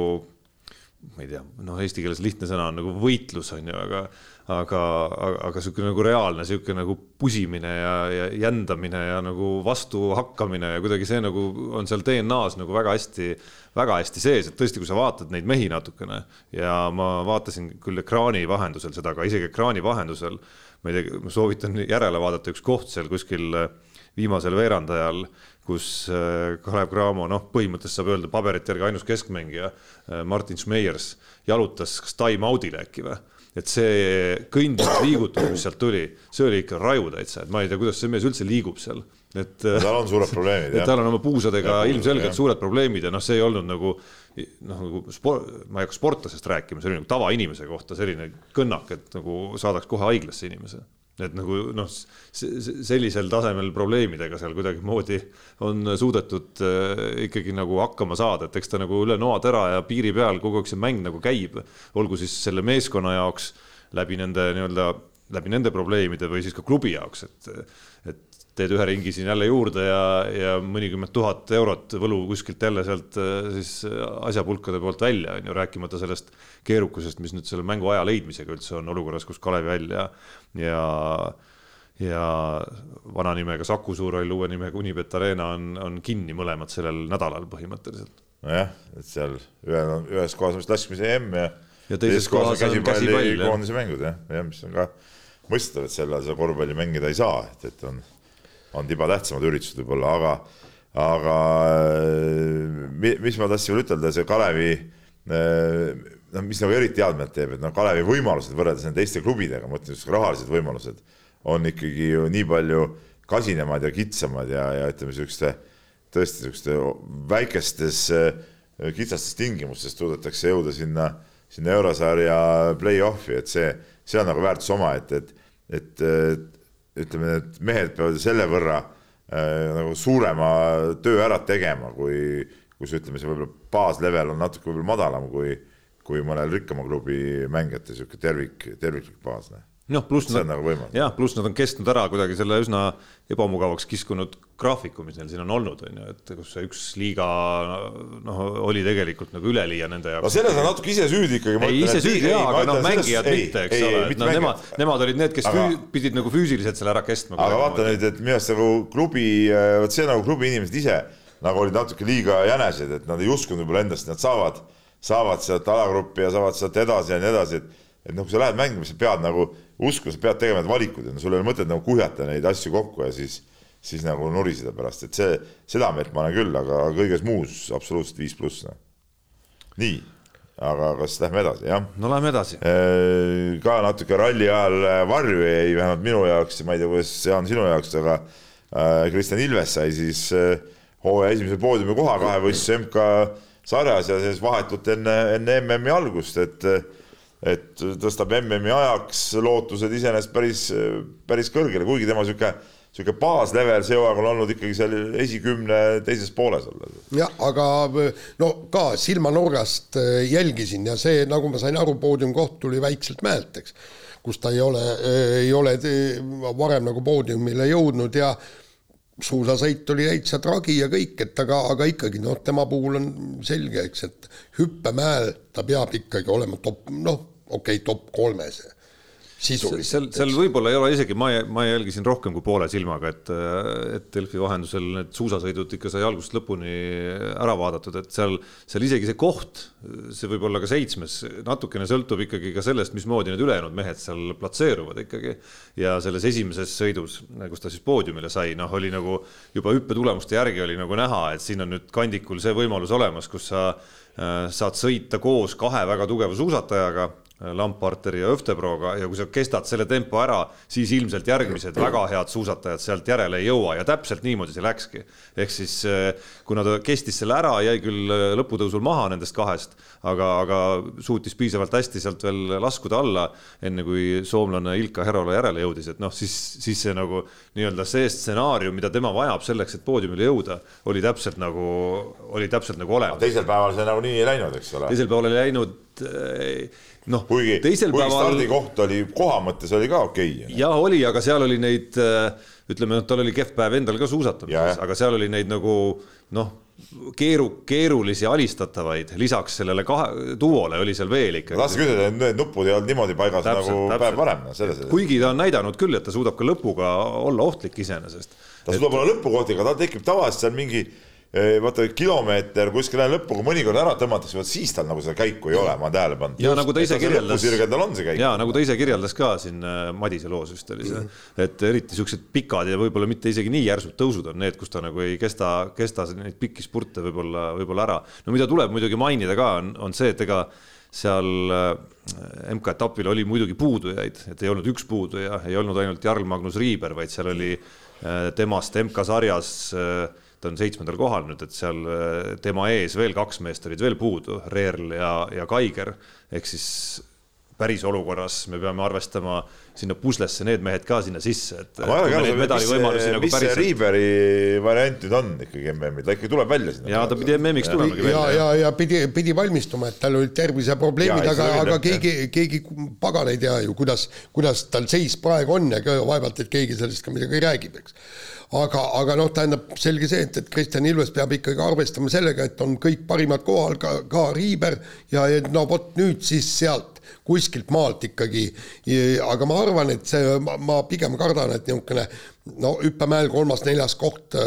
ma ei tea, noh, eesti keeles lihtne sõna on nagu võitlus on ju, aga aga, aga, aga sihuke nagu reaalne sihuke nagu pusimine ja, ja jändamine ja nagu vastu hakkamine ja kuidagi see nagu on seal DNA-s nagu väga hästi, väga hästi sees, et tõesti, kui sa vaatad neid mehi natukene ja ma vaatasin küll ekraani vahendusel seda, aga isegi ekraani vahendusel, ma ei tea, ma soovitan järele vaadata üks koht seal kuskil viimasel veerandajal, kus äh, Kalev Cramo, noh, põhimõtteliselt saab öelda paberite järgi ainus keskmängija, äh, Martin Schmeiers jalutas kas time-out'ile äkki või et see kõndimisliigutus, *coughs* mis sealt tuli, see oli ikka raju täitsa, et ma ei tea, kuidas see mees üldse liigub seal. et tal on suured probleemid, jah. tal on oma puusadega ja, ilmselgelt jah. suured probleemid ja noh, see ei olnud nagu noh, nagu sport, ma ei hakka sportlasest rääkima, see oli nagu tavainimese kohta selline kõnnak, et nagu saadaks kohe haiglasse inimese et nagu noh, sellisel tasemel probleemidega seal kuidagimoodi on suudetud äh, ikkagi nagu hakkama saada, et eks ta nagu üle noatera ja piiri peal kogu aeg see mäng nagu käib, olgu siis selle meeskonna jaoks läbi nende nii-öelda, läbi nende probleemide või siis ka klubi jaoks, et, teed ühe ringi siin jälle juurde ja, ja mõnikümmend tuhat eurot võlu kuskilt jälle sealt äh, siis asjapulkade poolt välja, on ju, rääkimata sellest keerukusest, mis nüüd selle mängu aja leidmisega üldse on olukorras, kus Kalevi hall ja, ja vana nimega Saku Suurhall, uue nimega Unibet Arena on, on kinni mõlemad sellel nädalal põhimõtteliselt. nojah, et seal ühe, ühes kohas vist laskmise EM ja ja teises kohas on käsipalli koondise mängud jah, jah, mis on ka mõistetav, et selle ajal korvpalli mängida ei saa, et, et on on tiba tähtsamad üritused võib-olla, aga, aga äh, mis ma tahtsin veel ütelda, see Kalevi noh, mis nagu eriti head meelt teeb, et noh, Kalevi võimalused võrreldes nende teiste klubidega, ma mõtlen just rahalised võimalused, on ikkagi ju nii palju kasinemad ja kitsamad ja, ja ütleme, niisuguste tõesti niisuguste väikestes kitsastes tingimustes suudetakse jõuda sinna, sinna eurosarja play-off'i, et see, see on nagu väärtus omaette, et, et, et ütleme, need mehed peavad selle võrra äh, nagu suurema töö ära tegema, kui, kus ütleme, see võib-olla baaslevel on natuke võib-olla madalam kui, kui mõnel rikkama klubi mängijate sihuke tervik, terviklik baas noh, pluss nad, nagu jah, pluss nad on kestnud ära kuidagi selle üsna ebamugavaks kiskunud graafiku, mis neil siin on olnud, on ju, et kus see üks liiga noh, oli tegelikult nagu üleliia nende jaoks. no selles on natuke ise süüdi ikkagi. ei, ise süüdi jaa, aga noh, mängijad ei, mitte, eks ei, ole, et noh, nemad, nemad olid need, kes aga, füü, pidid nagu füüsiliselt selle ära kestma. aga vaata nüüd, et minu arust nagu klubi, vot see nagu klubi inimesed ise nagu olid natuke liiga jänesed, et nad ei uskunud võib-olla endast, nad saavad, saavad sealt alagruppi ja saavad sealt edasi ja nii edasi, et et noh, kui sa lähed mängima, sa pead nagu uskuma, sa pead tegema need valikud ja no sul ei ole mõtet nagu kuhjata neid asju kokku ja siis, siis nagu nuriseda pärast, et see, seda meelt ma olen küll, aga kõiges muus absoluutselt viis pluss. Noh. nii, aga kas lähme edasi, jah? no lähme edasi. Äh, ka natuke ralli ajal varju jäi, vähemalt minu jaoks, ma ei tea, kuidas Jaan sinu jaoks, aga äh, Kristjan Ilves sai siis äh, hooaja esimese poodiumi koha kahevõistluse MK sarjas ja siis vahetult enne, enne MM-i algust, et et tõstab MM-i ajaks lootused iseenesest päris, päris kõrgele, kuigi tema niisugune niisugune baaslevel see hooaeg on olnud ikkagi seal esikümne teises pooles olla. jah, aga no ka silmanurgast jälgisin ja see, nagu ma sain aru, poodiumkoht tuli väikselt mäelt, eks, kus ta ei ole, ei ole varem nagu poodiumile jõudnud ja suusasõit oli täitsa tragi ja kõik, et aga, aga ikkagi noh, tema puhul on selge, eks, et hüppemäel ta peab ikkagi olema top, noh, okei okay,, top kolmes sisuliselt. seal, seal võib-olla ei ole isegi, ma, ma jälgisin rohkem kui poole silmaga, et, et Delfi vahendusel need suusasõidud ikka sai algusest lõpuni ära vaadatud, et seal, seal isegi see koht, see võib olla ka seitsmes, natukene sõltub ikkagi ka sellest, mismoodi need ülejäänud mehed seal platseeruvad ikkagi. ja selles esimeses sõidus, kus ta siis poodiumile sai, noh, oli nagu juba hüppetulemuste järgi oli nagu näha, et siin on nüüd kandikul see võimalus olemas, kus sa äh, saad sõita koos kahe väga tugeva suusatajaga Lamparteri ja Öftebroga ja kui sa kestad selle tempo ära, siis ilmselt järgmised väga head suusatajad sealt järele ei jõua ja täpselt niimoodi see läkski. ehk siis eh, kuna ta kestis selle ära, jäi küll eh, lõputõusul maha nendest kahest, aga, aga suutis piisavalt hästi sealt veel laskuda alla, enne kui soomlane Ilka Herola järele jõudis, et noh, siis, siis see nagu nii-öelda see stsenaarium, mida tema vajab selleks, et poodiumile jõuda, oli täpselt nagu, oli täpselt nagu olemas. teisel päeval see nagunii ei läinud, eks ole. teisel päeval ei läinud eh, noh, kuigi, kuigi päeval... stardikoht oli koha mõttes oli ka okei okay,. jah, oli, aga seal oli neid, äh, ütleme, noh, tal oli kehv päev endal ka suusatamises, aga seal oli neid nagu noh, keeru, keerulisi alistatavaid, lisaks sellele kahe, duole oli seal veel ikkagi. tahtsin küsida, et need nupud ei olnud niimoodi paigas täpselt, nagu täpselt. päev varem, selles. kuigi ta on näidanud küll, et ta suudab ka lõpuga olla ohtlik iseenesest. ta suudab et... olla lõpukohtiga, tal tekib tavaliselt seal mingi vaata kilomeeter kuskile lõppu, kui mõnikord ära tõmmatakse, vot siis tal nagu seda käiku ei ole, ma olen tähele pannud. ja nagu ta ise kirjeldas. tal on see käik. ja nagu ta ise kirjeldas ka siin äh, Madise loos vist oli see, mhm. et eriti siuksed pikad ja võib-olla mitte isegi nii järsud tõusud on need, kus ta nagu ei kesta, kesta neid pikki spurte võib-olla, võib-olla ära. no mida tuleb muidugi mainida ka, on, on see, et ega seal äh, MK-etapil oli muidugi puudujaid, et ei olnud üks puuduja, ei olnud ainult Jarl Magnus Riiber, vaid seal oli äh, temast MK-sarjas äh, ta on seitsmendal kohal nüüd, et seal äh, tema ees veel kaks meest olid veel puudu, Reerl ja, ja Kaiger, ehk siis päris olukorras me peame arvestama sinna puslesse need mehed ka sinna sisse, et. nagu mis see Riiveri variant nüüd on ikkagi MM-il, ta ikkagi tuleb välja sinna. ja ta pidi MM-iks tulemagi välja. ja, ja, ja pidi, pidi valmistuma, et tal olid terviseprobleemid, aga, aga keegi, keegi pagan ei tea ju, kuidas, kuidas tal seis praegu on ja vaevalt, et keegi sellest ka midagi räägib, eks aga, aga noh, tähendab selge see, et, et Kristjan Ilves peab ikkagi arvestama sellega, et on kõik parimad kohal, ka, ka Riiber ja no vot nüüd siis sealt kuskilt maalt ikkagi, aga ma arvan, et see, ma pigem kardan, et niisugune no hüppemäel kolmas-neljas koht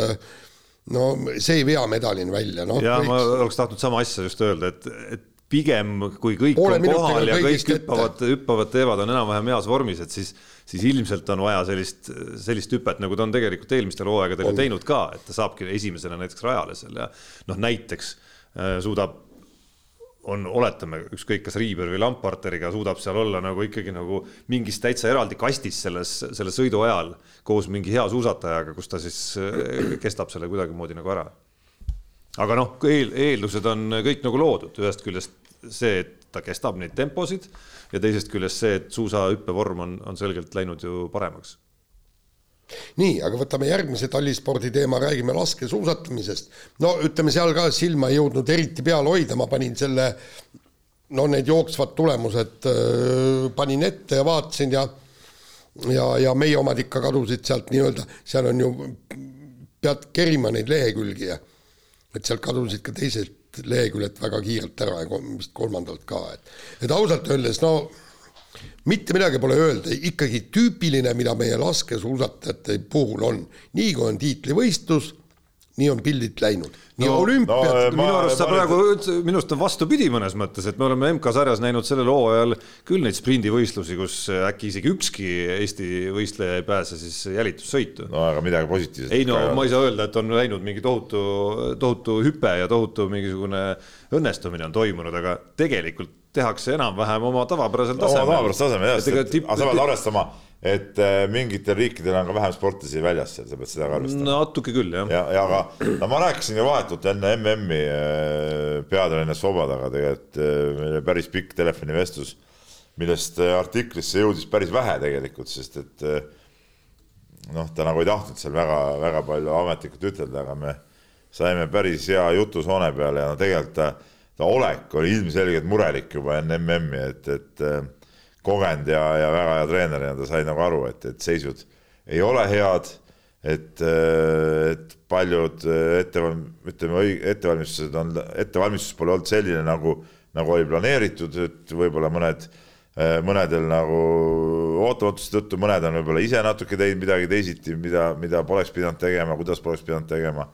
no see ei vea medalini välja, noh. ja võiks... ma oleks tahtnud sama asja just öelda, et, et pigem kui kõik Poole on kohal ja kõik hüppavad, hüppavad, teevad, on enam-vähem heas vormis, et siis, siis ilmselt on vaja sellist, sellist hüpet, nagu ta on tegelikult eelmistel hooaegadel ju teinud ka, et ta saabki esimesena näiteks rajale seal ja noh, näiteks äh, suudab on, oletame, ükskõik kas Riiber või Lamparteriga suudab seal olla nagu ikkagi nagu mingis täitsa eraldi kastis selles, selle sõidu ajal koos mingi hea suusatajaga, kus ta siis äh, kestab selle kuidagimoodi nagu ära aga noh, eel, eeldused on kõik nagu loodud, ühest küljest see, et ta kestab neid temposid ja teisest küljest see, et suusahüppevorm on, on selgelt läinud ju paremaks. Nii, aga võtame järgmise tallispordi teema, räägime laskesuusatamisest. no ütleme, seal ka silma ei jõudnud eriti peal hoida, ma panin selle, no need jooksvad tulemused panin ette ja vaatasin ja ja, ja meie omad ikka kadusid sealt nii-öelda, seal on ju, pead kerima neid lehekülgi ja et sealt kadusid ka teised leheküljed väga kiirelt ära ja vist kolmandalt ka, et, et ausalt öeldes no mitte midagi pole öelda, ikkagi tüüpiline, mida meie laskesuusatajate puhul on, nii kui on tiitlivõistlus, nii on pildid läinud. nii No, olümpiad no, minu arust sa praegu, minu arust on vastupidi mõnes mõttes, et me oleme MK-sarjas näinud sellel hooajal küll neid sprindivõistlusi, kus äkki isegi ükski Eesti võistleja ei pääse siis jälitussõitu. No aga midagi positiivset ei no ma ei saa öelda, et on läinud mingi tohutu, tohutu hüpe ja tohutu mingisugune õnnestumine on toimunud, aga tegelikult tehakse enam-vähem oma tavapärasel oma tasemel. tavapärasest tasemel jah, sest tipp- aga sa pead arvestama, et äh, mingitel riikidel on ka vähem sportlasi väljas seal, sa pead seda ka arvestama. natuke küll jah ja, ja aga no ma rääkisin ju vahetult enne MM-i äh, peatreener Sobadaga tegelikult äh, meil oli päris pikk telefonivestlus, millest artiklisse jõudis päris vähe tegelikult, sest et noh, ta nagu ei tahtnud seal väga-väga palju ametlikult ütelda, aga me saime päris hea jutusoone peale ja no tegelikult ta, ta olek oli ilmselgelt murelik juba enne MM-i, et, et äh, kogenud ja, ja väga hea treener ja ta sai nagu aru, et, et seisud ei ole head, et, et paljud ette, ütleme, ettevalmistused on, ettevalmistus pole olnud selline, nagu, nagu oli planeeritud, et võib-olla mõned, mõnedel nagu ootamatuste tõttu, mõned on võib-olla ise natuke teinud midagi teisiti, mida, mida poleks pidanud tegema, kuidas poleks pidanud tegema.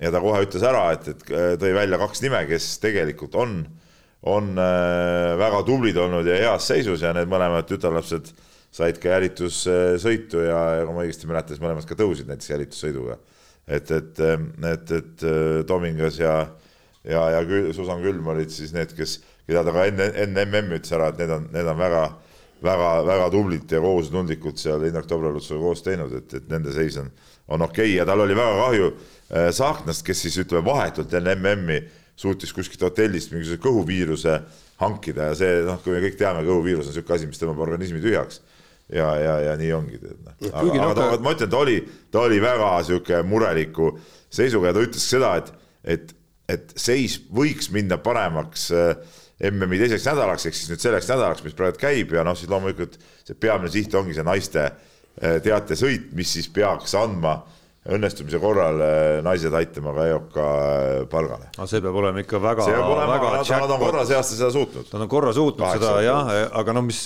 Ja ta kohe ütles ära, et, et tõi välja kaks nime, kes tegelikult on, on äh, väga tublid olnud ja heas seisus ja need mõlemad tütarlapsed said ka jälitussõitu ja, ja kui ma õigesti mäletan, siis mõlemad ka tõusid näiteks jälitussõiduga. et, et, et, et Tomingas ja, ja, ja Kül, Susan Külm olid siis need, kes, keda ta ka enne, enne MM-i ütles ära, et need on, need on väga, väga, väga tublid ja kohusetundlikud seal Indrek Dobralutsuga koos teinud, et, et nende seis on, on okei okay. ja tal oli väga kahju äh, Saaknast, kes siis ütleme vahetult enne MM-i suutis kuskilt hotellist mingisuguse kõhuviiruse hankida ja see noh, kui me kõik teame, kõhuviirus on niisugune asi, mis tõmbab organismi tühjaks ja, ja, ja nii ongi. aga, Kuigi aga noh, ta, ma ütlen, ta oli, ta oli väga sihuke mureliku seisuga ja ta ütles seda, et, et, et seis võiks minna paremaks äh, MM-i teiseks nädalaks, ehk siis nüüd selleks nädalaks, mis praegu käib ja noh, siis loomulikult see peamine siht ongi see naiste äh, teatesõit, mis siis peaks andma õnnestumise korral äh, naised aitama ka EOK äh, palgale. aga see peab olema ikka väga, väga aga nad, on korra see aasta seda suutnud. Nad on korra suutnud Kaheksa seda jah, aga noh, mis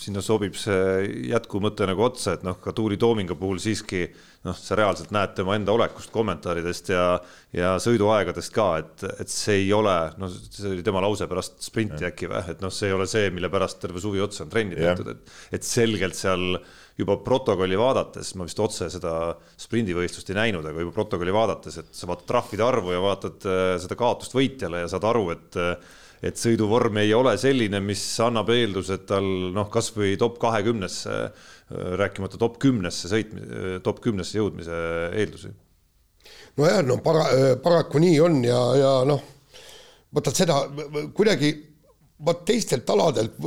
sinna sobib see jätkumõte nagu otsa, et noh, ka Tuuli Toomingu puhul siiski noh, sa reaalselt näed tema enda olekust kommentaaridest ja, ja sõiduaegadest ka, et, et see ei ole, noh, see oli tema lause pärast sprinti äkki või, et noh, see ei ole see, mille pärast terve suvi otsa on trenni tehtud, et, et selgelt seal juba protokolli vaadates, ma vist otse seda sprindivõistlust ei näinud, aga juba protokolli vaadates, et sa vaatad trahvide arvu ja vaatad äh, seda kaotust võitjale ja saad aru, et et sõiduvorm ei ole selline, mis annab eelduse, et tal noh, kasvõi top kahekümnesse, rääkimata top kümnesse sõitmise, top kümnesse jõudmise eeldusi. nojah, no para-, paraku nii on ja, ja noh, vaata seda kuidagi, vot teistelt aladelt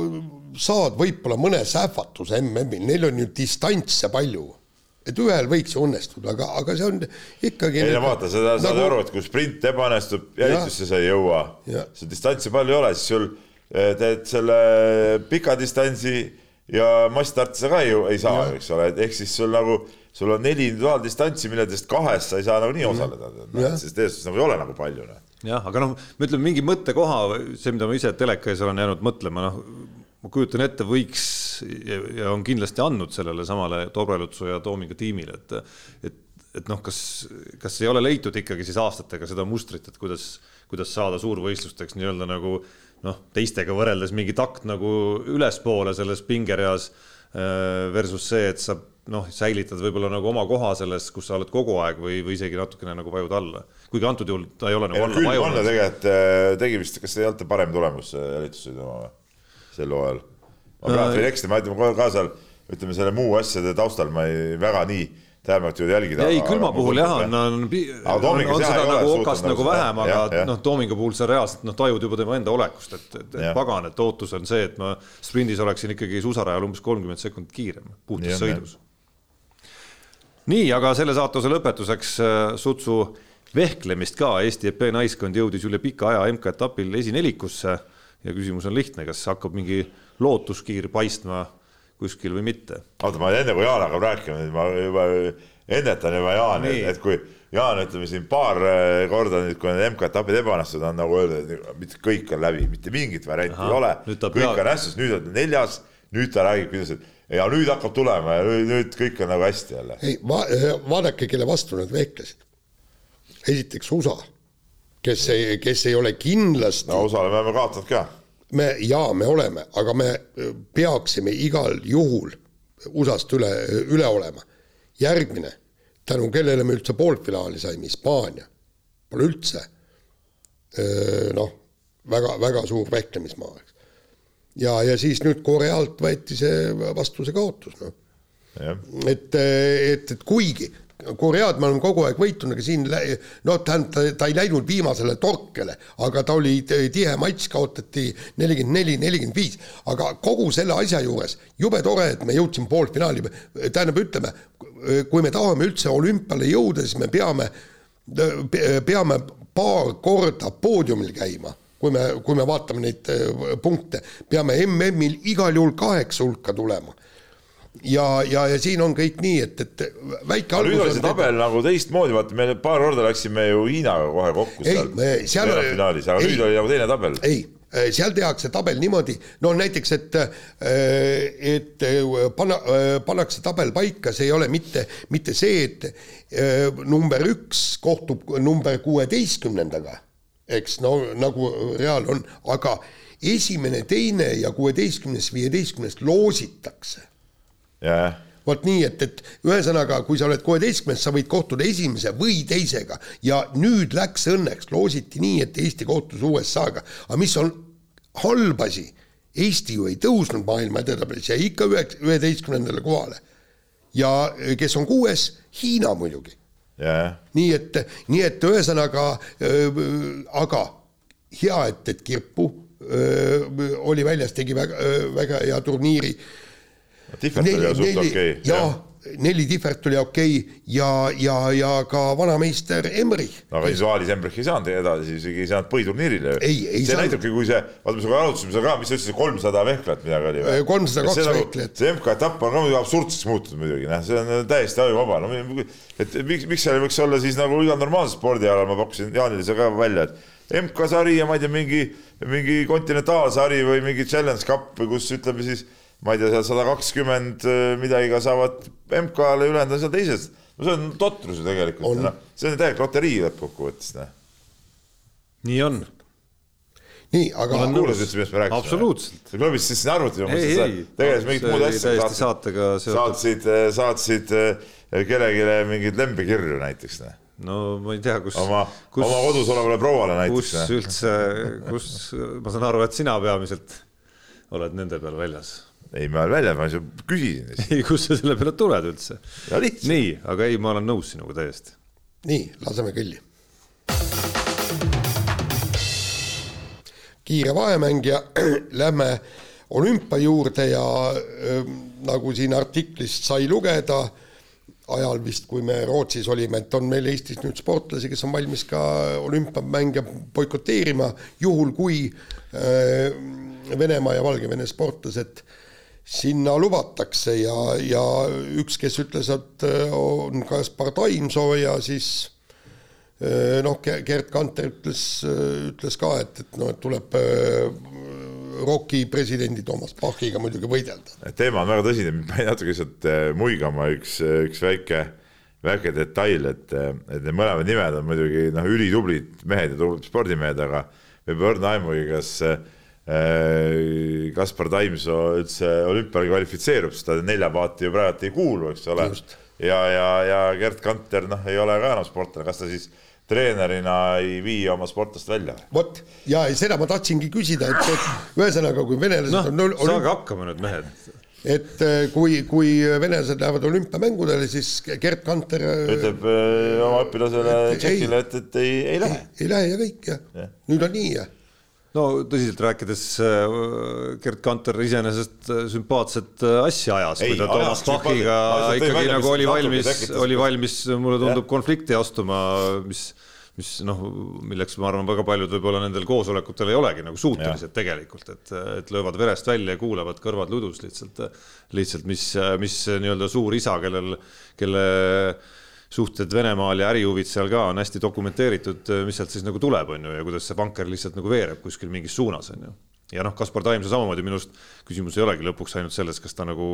saad võib-olla mõne sähvatuse MM-il, neil on ju distantse palju. et ühel võiks ju õnnestuda, aga, aga see on ikkagi ei no vaata, sa saad nagu- aru, et kui sprint ebaõnnestub, jälitusse sa ei jõua see distantsi palju ei ole, siis sul teed selle pika distantsi ja massstarti sa ka ju ei saa, eks ole, et ehk siis sul nagu, sul on neli individuaaldistantsi, milledest kahes sa ei saa nagunii osaleda, Jah. sest eestlast nagu ei ole nagu palju. noh. jah, aga noh, ma ütlen mingi mõttekoha, see, mida ma ise teleka ees olen jäänud mõtlema, noh, ma kujutan ette, võiks ja, ja on kindlasti andnud sellele samale Dobrelutsu ja Toominga tiimile, et, et, et noh, kas, kas ei ole leitud ikkagi siis aastatega seda mustrit, et kuidas, kuidas saada suurvõistlusteks nii-öelda nagu noh, teistega võrreldes mingi takt nagu ülespoole selles pingereas äh, versus see, et sa noh, säilitad võib-olla nagu oma koha selles, kus sa oled kogu aeg või, või isegi natukene nagu vajud alla. kuigi antud juhul ta ei ole nagu ei alla vajunud. tegelikult eh, tegi vist, kas ei olnud ta parem tulemus eh, jälitussõidu oma või, sel hooajal? ma praegu võin eksida, ma ütlen ka seal, ütleme selle muu asjade taustal ma ei väga nii tähelepanelikult jõudnud jälgida. ei, külma puhul jah, on, on, on, on seda nagu okast nagu vähem, aga noh, Toomingu puhul sa reaalselt noh, tajud juba tema enda olekust, et, et, et pagan, et ootus on see, et ma sprindis oleksin ikkagi suusarajal umbes kolmkümmend sekundit kiirem puhtas sõidus. nii, aga selle saatuse lõpetuseks äh, sutsu vehklemist ka, Eesti EP naiskond jõudis üle pika aja MK-etapil esinelikusse ja küsimus on lihtne, kas hakkab mingi lootuskiir paistma kuskil või mitte oota, ma enne kui Jaan hakkab rääkima, ma juba ennetan juba Jaani, et, kui Jaan ütleme siin paar äh, korda nüüd, kui need MK-etapid ebaõnnestunud on nagu öelda, et mitte kõik on läbi, mitte mingit varianti ei ole, nüüd ta kõik peab- on hästus, nüüd on neljas, nüüd ta räägib, kuidas, et ja nüüd hakkab tulema ja nüüd, nüüd kõik on nagu hästi jälle. ei va, vaadake, kelle vastu nad vehklesid. esiteks USA, kes ei, kes ei ole kindlasti no osale me oleme kaotanud ka. Me jaa, me oleme, aga me peaksime igal juhul USA-st üle, üle olema. järgmine, tänu kellele me üldse poolfinaali saime, Hispaania. Pole üldse noh, väga, väga suur vehklemismaa, eks. ja, ja siis nüüd Korealt võeti see vastu see kaotus, noh. et, et, et kuigi Koread me oleme kogu aeg võitnud, aga siin noh, tähendab, ta, ta ei läinud viimasele torkele, aga ta oli tihe matš, kaotati nelikümmend neli, nelikümmend viis, aga kogu selle asja juures jube tore, et me jõudsime poolfinaali, tähendab, ütleme, kui me tahame üldse olümpiale jõuda, siis me peame, peame paar korda poodiumil käima, kui me, kui me vaatame neid punkte, peame MM-il igal juhul kaheksa hulka tulema ja, ja, ja siin on kõik nii, et, et väike algus. nüüd oli see tabel teda... nagu teistmoodi, vaata me paar korda läksime ju Hiinaga kohe kokku ei, seal, seal finaalis, aga ei, nüüd oli nagu teine tabel. ei, seal tehakse tabel niimoodi, no näiteks, et, et panna, pannakse tabel paika, see ei ole mitte, mitte see, et number üks kohtub number kuueteistkümnendaga, eks no nagu Real on, aga esimene, teine ja kuueteistkümnes, viieteistkümnes loositakse yeah.. vot nii, et, et ühesõnaga, kui sa oled kuueteistkümnes, sa võid kohtuda esimese või teisega. Ja nüüd läks õnneks, loositi nii, et Eesti kohtus USA-ga, aga. Mis on halb asi, Eesti ju ei tõusnud maailma edetabelis, jäi ikka üheks, üheteistkümnendale kohale. ja kes on kuues, Hiina muidugi. Yeah.. nii et, nii et ühesõnaga äh,, aga hea, et, et Kirpu öö, oli väljas, tegi väga, väga hea turniiri Tihvert oli suht okei okay.. jah, neli Tihvert oli okei okay ja, ja, ja ka vanameister Emmerich. aga siis Vaalis Emmerich ei saanud edasi, isegi ei saanud põhiturniirile. see saanud. näitabki, kui see, vaata, me sinuga arutasime seda ka, mis sa ütlesid, kolmsada vehklat midagi oli või? kolmsada kaks nagu- vehklat. see MK-etapp on ka muidugi absurdseks muutunud muidugi, noh, see on täiesti ajuvaba, no et miks, miks seal ei võiks olla siis nagu igal normaalsel spordialal, ma pakkusin Jaanile seda ka välja, et MK-sari ja ma ei tea, mingi, mingi kontinentaalsari või mingi challenge cup, kus ütleme siis ma ei tea, seal sada kakskümmend äh, midagi ka saavad MK-le, ülejäänud on seal teised. no see on totrus ju tegelikult, noh, see on täielik loterii lõppkokkuvõttes, noh. nii on. nii, aga. kuulasid üldse, millest me rääkisime? absoluutselt. sa klõbistasid siin arvuti, ma mõtlesin, et sa tegelesid mingit muud asja. saatega seotud. saatsid, äh, saatsid äh, kellelegi mingeid lembekirju näiteks, noh no ma ei tea, kus oma, oma kodus olevale prouale näiteks. kus üldse, kus, ma saan aru, et sina peamiselt oled nende peal väljas ei, ma olen väljas, ma küsisin. *laughs* ei, kust sa selle peale tuled üldse? nii, aga ei, ma olen nõus sinuga täiesti. nii, laseme kõlli. kiire vahemäng ja *clears throat* lähme olümpia juurde ja äh, nagu siin artiklist sai lugeda, ajal vist, kui me Rootsis olime, et on meil Eestis nüüd sportlasi, kes on valmis ka olümpiamänge boikoteerima, juhul kui äh, Venemaa ja Valgevene sportlased äh, sinna lubatakse ja, ja üks, kes ütles, et äh, on Kaspar Taimsoo ja siis äh, noh, Gerd Kanter ütles, äh, ütles ka, et, et noh, et tuleb ROK-i presidendi Toomas Pachiga muidugi võidelda. teema on väga tõsine, mind pani natuke lihtsalt muigama üks, üks väike, väike detail, et, et need mõlemad nimed on muidugi noh, ülitublid mehed ja tublid spordimehed, aga võib võrdne aimugi, kas Äh, Kaspar Taimsoo üldse olümpiale kvalifitseerub, sest ta nelja paati ju praegu ei kuulu, eks ole. ja, ja, ja Gerd Kanter, noh, ei ole ka enam sportlane, kas ta siis treenerina ei vii oma sportlast välja? vot, ja seda ma tahtsingi küsida, et, et ühesõnaga, kui venelased no, on olümp... saage hakkama nüüd, mehed. et äh, kui, kui venelased lähevad olümpiamängudele, siis Gerd Kanter äh, ütleb öö, oma õpilasele Tšehhile, et, et ei, ei lähe. ei lähe ja kõik, jah ja.. nüüd on nii, jah no tõsiselt rääkides, äh, Gerd Kanter iseenesest äh, sümpaatset äh, asja ajas, kui ta Toomas Pachiga ikkagi nagu oli valmis, oli valmis, mulle tundub, konflikti astuma, mis mis noh, milleks ma arvan, väga paljud võib-olla nendel koosolekutel ei olegi nagu suutelised ja. tegelikult, et, et löövad verest välja ja kuulavad kõrvad ludus lihtsalt, lihtsalt mis, mis nii-öelda suur isa, kellel, kelle suhted Venemaal ja ärihuvid seal ka on hästi dokumenteeritud, mis sealt siis nagu tuleb, on ju, ja kuidas see vanker lihtsalt nagu veereb kuskil mingis suunas, on ju. ja noh, Kaspar Taimsa samamoodi minu arust küsimus ei olegi lõpuks ainult selles, kas ta nagu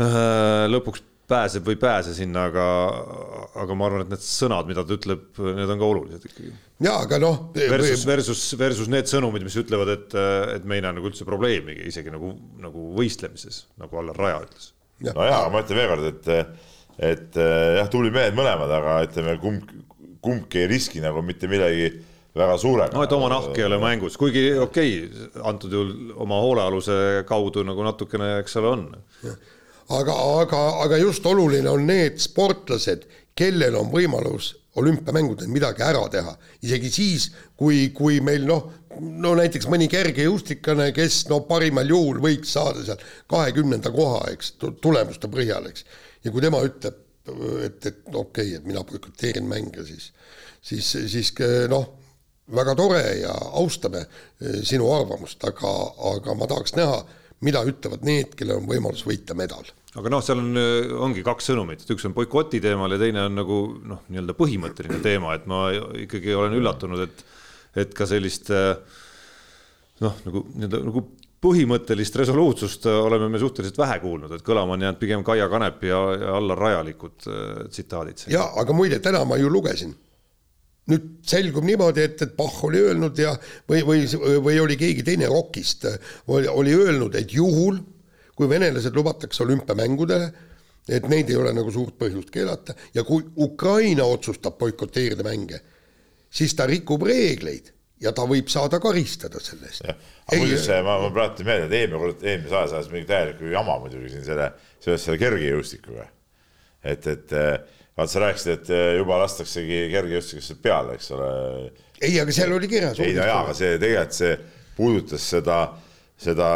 äh, lõpuks pääseb või ei pääse sinna, aga, aga ma arvan, et need sõnad, mida ta ütleb, need on ka olulised ikkagi. ja aga noh. Versus, versus, versus need sõnumid, mis ütlevad, et, et me ei näe nagu üldse probleemigi, isegi nagu, nagu võistlemises, nagu Allar Raja ütles. no jaa, ma ütlen veelkord, et, et jah, tublid mehed mõlemad, aga ütleme, kumb, kumbki ei riski nagu mitte millegi väga suurega. no et oma nahk ei ole mängus, kuigi okei okay,, antud juhul oma hoolealuse kaudu nagu natukene, eks ole, on aga, aga, aga just oluline on need sportlased, kellel on võimalus olümpiamängudel midagi ära teha, isegi siis, kui, kui meil noh, no näiteks mõni kergejõustiklane, kes no parimal juhul võiks saada seal kahekümnenda koha, eks, tulemuste põhjal, eks. Ja kui tema ütleb, et, et okei okay,, et mina boikoteerin mänge, siis, siis, siis noh, väga tore ja austame eh, sinu arvamust, aga, aga ma tahaks näha, mida ütlevad need, kellel on võimalus võita medal. Aga noh, seal on, äh, ongi kaks sõnumit, et üks on boikoti teemal ja teine on nagu noh, nii-öelda põhimõtteline teema, et ma ikkagi olen üllatunud, et, et ka sellist äh, noh, nagu nii-öelda nagu põhimõttelist resoluutsust oleme me suhteliselt vähe kuulnud, et kõlama on jäänud pigem Kaia Kanepi ja, ja Allar Rajalikud äh, tsitaadid. ja aga muide, täna ma ju lugesin. nüüd selgub niimoodi, et, et Bach oli öelnud ja või, või, või oli keegi teine ROK-ist oli, oli öelnud, et juhul kui venelased lubatakse olümpiamängudele, et neid ei ole nagu suurt põhjust keelata ja kui Ukraina otsustab boikoteerida mänge, siis ta rikub reegleid ja ta võib saada karistada selle eest. muideks ma, ma praegu meelde, et eelmine kord, eelmise aasta ajas mingi täielikku jama muidugi siin selle, seoses selle kergejõustikuga. et, et vaata, sa rääkisid, et juba lastaksegi kergejõustikusse peale, eks ole. ei, aga seal oli kirjas. ei no jaa, aga see tegelikult see puudutas seda seda,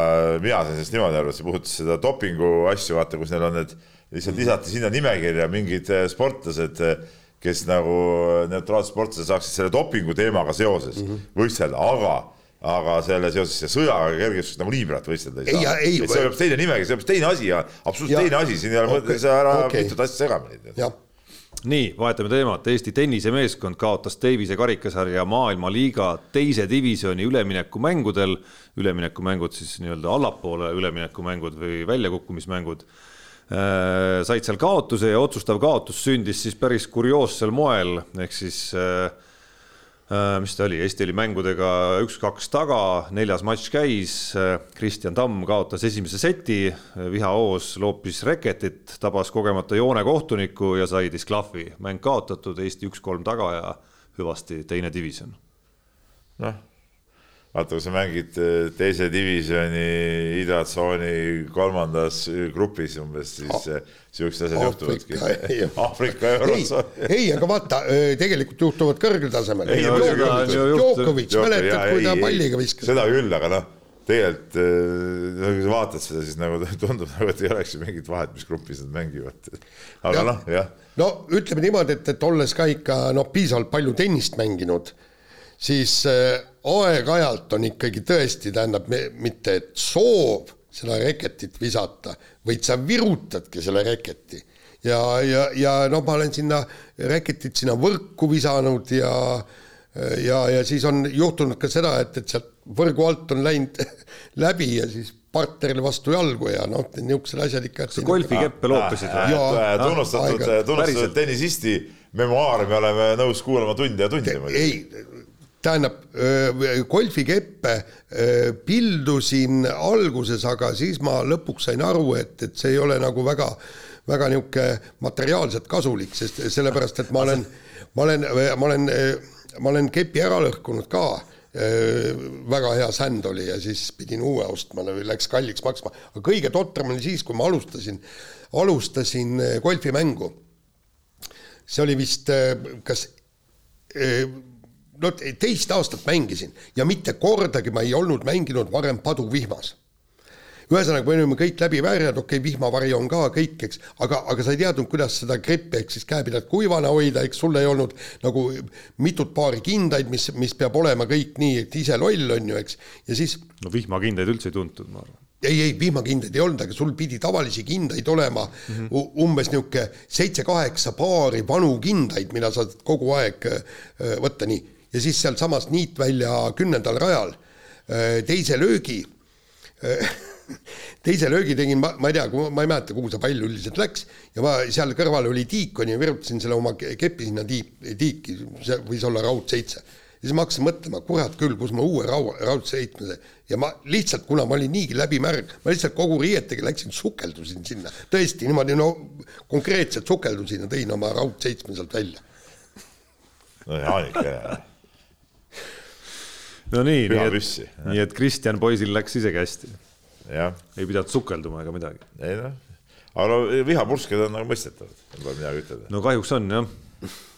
mina sain sellest niimoodi aru, et see puudutas seda dopingu asju, vaata, kus neil on need, lihtsalt lisati sinna nimekirja mingid eh, sportlased, eh, kes nagu neutraalsed sportlased saaksid selle dopingu teemaga seoses mm -hmm. võistelda, aga aga selle seoses sõjaga kergejõustikust nagu nii praegu võistelda ei saa. see on hoopis teine nimekiri, see on hoopis teine asi ja absoluutselt teine asi, siin ei ole mõtet, sa ära okay. mitut asja segamini. jah nii, vahetame teemat, Eesti tennisemeeskond kaotas Davise karikasarja maailmaliiga teise divisjoni üleminekumängudel, üleminekumängud siis nii-öelda allapoole üleminekumängud või väljakukkumismängud said seal kaotuse ja otsustav kaotus sündis siis päris kurioossel moel, ehk siis äh, Äh, mis ta oli, Eesti oli mängudega üks-kaks taga, neljas matš käis, äh, Kristjan Tamm kaotas esimese seti, äh, vihahoos loopis reketit, tabas kogemata joonekohtuniku ja sai disklahvi. mäng kaotatud, Eesti üks-kolm taga ja hüvasti teine divisjon. noh vaata, kui sa mängid äh, teise divisjoni idatsooni kolmandas grupis umbes, siis oh. siuksed asjad juhtuvadki. Aafrika *laughs* eurotsoon. ei, aga vaata, äh, tegelikult juhtuvad kõrgel tasemel. Djokovic, mäletad, kui ta palliga viskas? seda küll, aga noh, tegelikult kui sa vaatad seda, siis nagu *laughs* tundub nagu, et ei oleks ju mingit vahet, mis grupis nad mängivad. aga noh, jah. no ütleme niimoodi, et, et olles ka ikka noh, piisavalt palju tennist mänginud, siis äh, aeg-ajalt on ikkagi tõesti, tähendab mitte, et soov seda reketit visata, vaid sa virutadki selle reketi. ja, ja, ja noh, ma olen sinna reketit sinna võrku visanud ja ja, ja siis on juhtunud ka seda, et, et sealt võrgu alt on läinud *laughs* läbi ja siis partnerile vastu jalgu ja noh, niisugused asjad ikka. sa golfikeppe loopisid või? tunnustatud, tunnustatud tennisisti memuaare me oleme nõus kuulama tunde ja tunde. ei, tähendab, golfikeppe pildusin alguses, aga siis ma lõpuks sain aru, et, et see ei ole nagu väga, väga niisugune materiaalselt kasulik, sest sellepärast, et ma olen, ma olen, ma olen, ma olen kepi ära lõhkunud ka väga hea sänd oli ja siis pidin uue ostma, läks kalliks maksma, aga kõige totram oli siis, kui ma alustasin, alustasin golfimängu. see oli vist kas no teist aastat mängisin ja mitte kordagi ma ei olnud mänginud varem paduvihmas. ühesõnaga, me olime kõik läbi väärjad, okei okay,, vihmavari on ka kõik, eks, aga, aga sa ei teadnud, kuidas seda greppi ehk siis käepidat kuivana hoida, eks sul ei olnud nagu mitut paari kindaid, mis, mis peab olema kõik nii, et ise loll on ju, eks, ja siis. no vihmakindaid üldse ei tuntud, ma arvan ei, ei vihmakindaid ei olnud, aga sul pidi tavalisi kindaid olema mm -hmm. umbes niisugune seitse-kaheksa paari vanu kindaid, mida sa kogu aeg võtta nii ja siis sealsamas niitvälja kümnendal rajal. Äh, teise löögi äh, *laughs* teise löögi tegin ma, ma ei tea, ma ei mäleta, kuhu see pall üldiselt läks. Ja ma seal kõrval oli tiik onju, virutasin selle oma kepi sinna tiip, tiiki, see võis olla raud seitse. ja siis ma hakkasin mõtlema, kurat küll, kus ma uue rau-, raudse seitsmese ja ma lihtsalt, kuna ma olin niigi läbimärg, ma lihtsalt kogu riietega läksin, sukeldusin sinna, tõesti niimoodi no konkreetselt sukeldusin ja tõin oma raud seitsme sealt välja. no Jaanik no nii, nii et, nii et Kristjan poisil läks isegi hästi. ei pidanud sukelduma ega midagi. ei noh, aga no vihapursked on nagu mõistetavad, pole midagi ütelda. no kahjuks on jah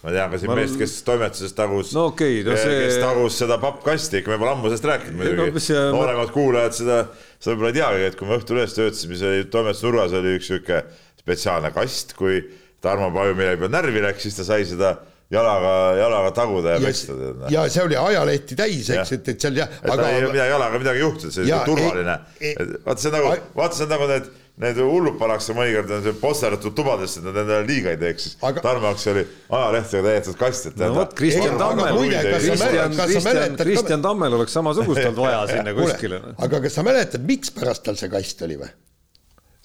ma tean ka siin ma... meest, kes toimetuses tagus no, okay, no see... kes tagus seda pappkasti, ikka me pole ammu sellest rääkinud muidugi no,. See... nooremad kuulajad seda, seda võib-olla ei teagi, et kui me Õhtulehes töötasime, siis oli toimetusnurgas oli üks sihuke spetsiaalne kast, kui Tarmo Paju millegi peale närvi läks, siis ta sai seda jalaga, jalaga taguda ja, ja pesta. ja see oli ajalehti täis, eks, et, et seal jah. aga ei midagi jalaga midagi juhtunud, see oli turvaline. vaata, see on nagu, vaata, see on nagu need, need hullud pannakse mõnikord on see potserdatud tubadesse, et nad endale liiga ei teeks, aga... Tarmo jaoks oli ajalehtedega täidetud kast, et. no vot, Kristjan Tammel, Kristjan, Kristjan, Kristjan Tammel oleks samasugust olnud vaja sinna kuskile. aga kas sa mäletad, mikspärast tal see kast oli või?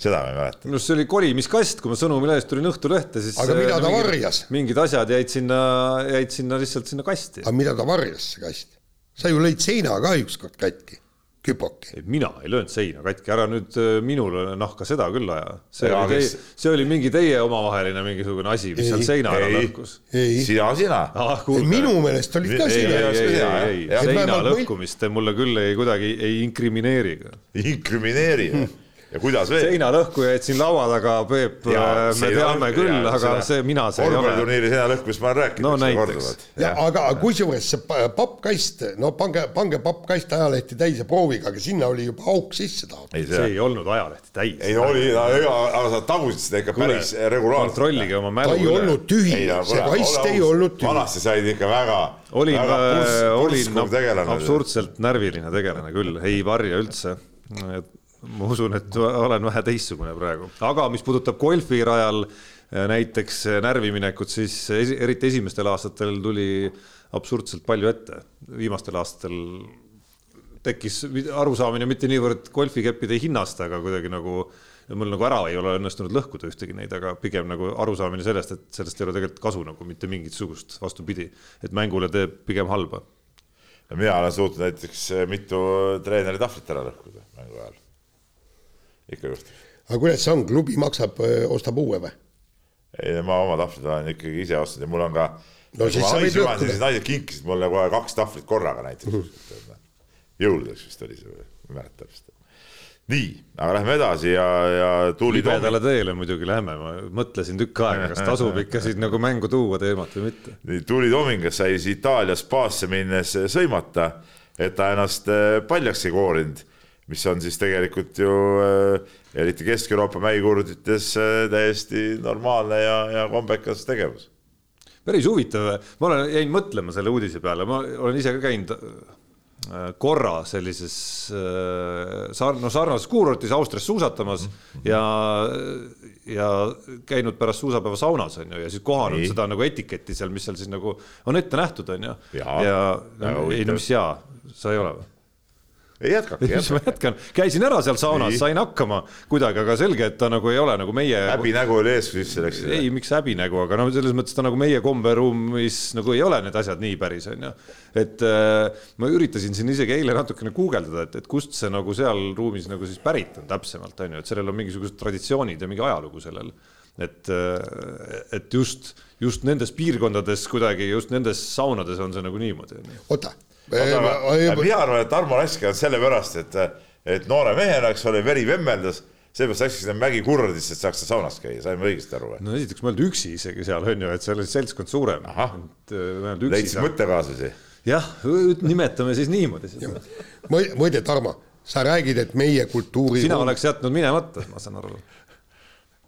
Seda ma ei mäleta. minu arust see oli kolimiskast, kui ma Sõnumilehest tulin Õhtulehte, siis. aga mida ta mingid, varjas? mingid asjad jäid sinna, jäid sinna lihtsalt sinna kasti. aga mida ta varjas, see kast? sa ju lõid seina ka ükskord katki, küpoki. mina ei löönud seina katki, ära nüüd äh, minule nahka seda küll aja. see oli teie, see oli mingi teie omavaheline mingisugune asi, mis ei, seal seina ära lõhkus. sina, sina ah,. minu meelest olid ka sina. ei, ei, ei, ei, seina lõhkumist te mulle küll ei kuidagi ei inkrimineeri. inkrimineeri ja kuidas veel? seinalõhkujaid siin laua taga, Peep, me teame küll, aga see, mina see ei ole. korvpalliturniiri seinalõhkust ma olen rääkinud no, korduvalt. ja aga kusjuures see pappkast, no pange, pange pappkast ajalehti täis ja proovige, aga sinna oli juba auk sisse taotud. see, see ei olnud ajalehti täis. ei oli, aga sa tagusid seda ikka päris regulaarselt. kontrollige oma mälu üle. ta ei olnud tühi, see kast ei olnud tühi. vanasti said ikka väga olin, olin absurdselt närviline tegelane küll, ei varja üldse et ma usun, et olen vähe teistsugune praegu, aga mis puudutab golfirajal äh, näiteks äh, närviminekut, siis eriti esimestel aastatel tuli absurdselt palju ette. viimastel aastatel tekkis arusaamine mitte niivõrd golfikeppide hinnast, aga kuidagi nagu mul nagu ära ei ole õnnestunud lõhkuda ühtegi neid, aga pigem nagu arusaamine sellest, et sellest ei ole tegelikult kasu nagu mitte mingisugust, vastupidi, et mängule teeb pigem halba. mina olen suutnud näiteks mitu treeneri tahvlit ära lõhkuda mängu ajal ikka juhtub. aga kuidas see on, klubi maksab, ostab uue või? ei, ma oma tahvlid olen ikkagi ise ostnud ja mul on ka no siis sa võid lõhkuda. naised kinkisid mulle kohe kaks tahvlit korraga näiteks mm. -hmm. jõuludeks vist oli see, ma ei mäleta täpselt. nii, aga lähme edasi ja, ja tuuli. libedale teele muidugi lähme, ma mõtlesin tükk aega, kas tasub ikka *laughs* siin nagu mängu tuua teemat või mitte. nii, Tuuli Tomingas sai siis Itaalia spaasse minnes sõimata, et ta ennast eh, paljaks ei koorinud mis on siis tegelikult ju äh, eriti Kesk-Euroopa mäikurdites äh, täiesti normaalne ja, ja kombekas tegevus. päris huvitav, ma olen, jäin mõtlema selle uudise peale, ma olen ise ka käinud äh, korra sellises sar-, no sarnases kuurortis Austrias suusatamas mm -hmm. ja, ja käinud pärast suusapäeva saunas on ju ja siis kohanud Nii. seda nagu etiketti seal, mis seal siis nagu on ette nähtud, on ju. ja, ja ei no mis jaa, sa ei ole või? Jätkake, jätkake. käisin ära seal saunas, sain hakkama kuidagi, aga selge, et ta nagu ei ole nagu meie. häbinägu oli ees, kui sisse läksid. ei, miks häbinägu, aga no selles mõttes ta nagu meie komberuumis nagu ei ole need asjad nii päris, on ju. et äh, ma üritasin siin isegi eile natukene guugeldada, et, et kust see nagu seal ruumis nagu siis pärit on täpsemalt, on ju, et sellel on mingisugused traditsioonid ja mingi ajalugu sellel et, äh, et just, just nendes piirkondades kuidagi, just nendes saunades on see nagu niimoodi. oota mina arvan, et Tarmo Rask on sellepärast, et, et noore mehena, eks ole, veri vemmeldas seepärast läksid sinna mägikurradisse, et saaks saunas käia, saime õigesti aru või? no esiteks ma ei olnud üksi isegi seal on ju, et seal oli seltskond suurem. leidsid mõttekaaslasi? jah, nimetame siis niimoodi seda. muide, Tarmo, sa räägid, et meie kultuuri. sina oleks jätnud minemata, ma saan aru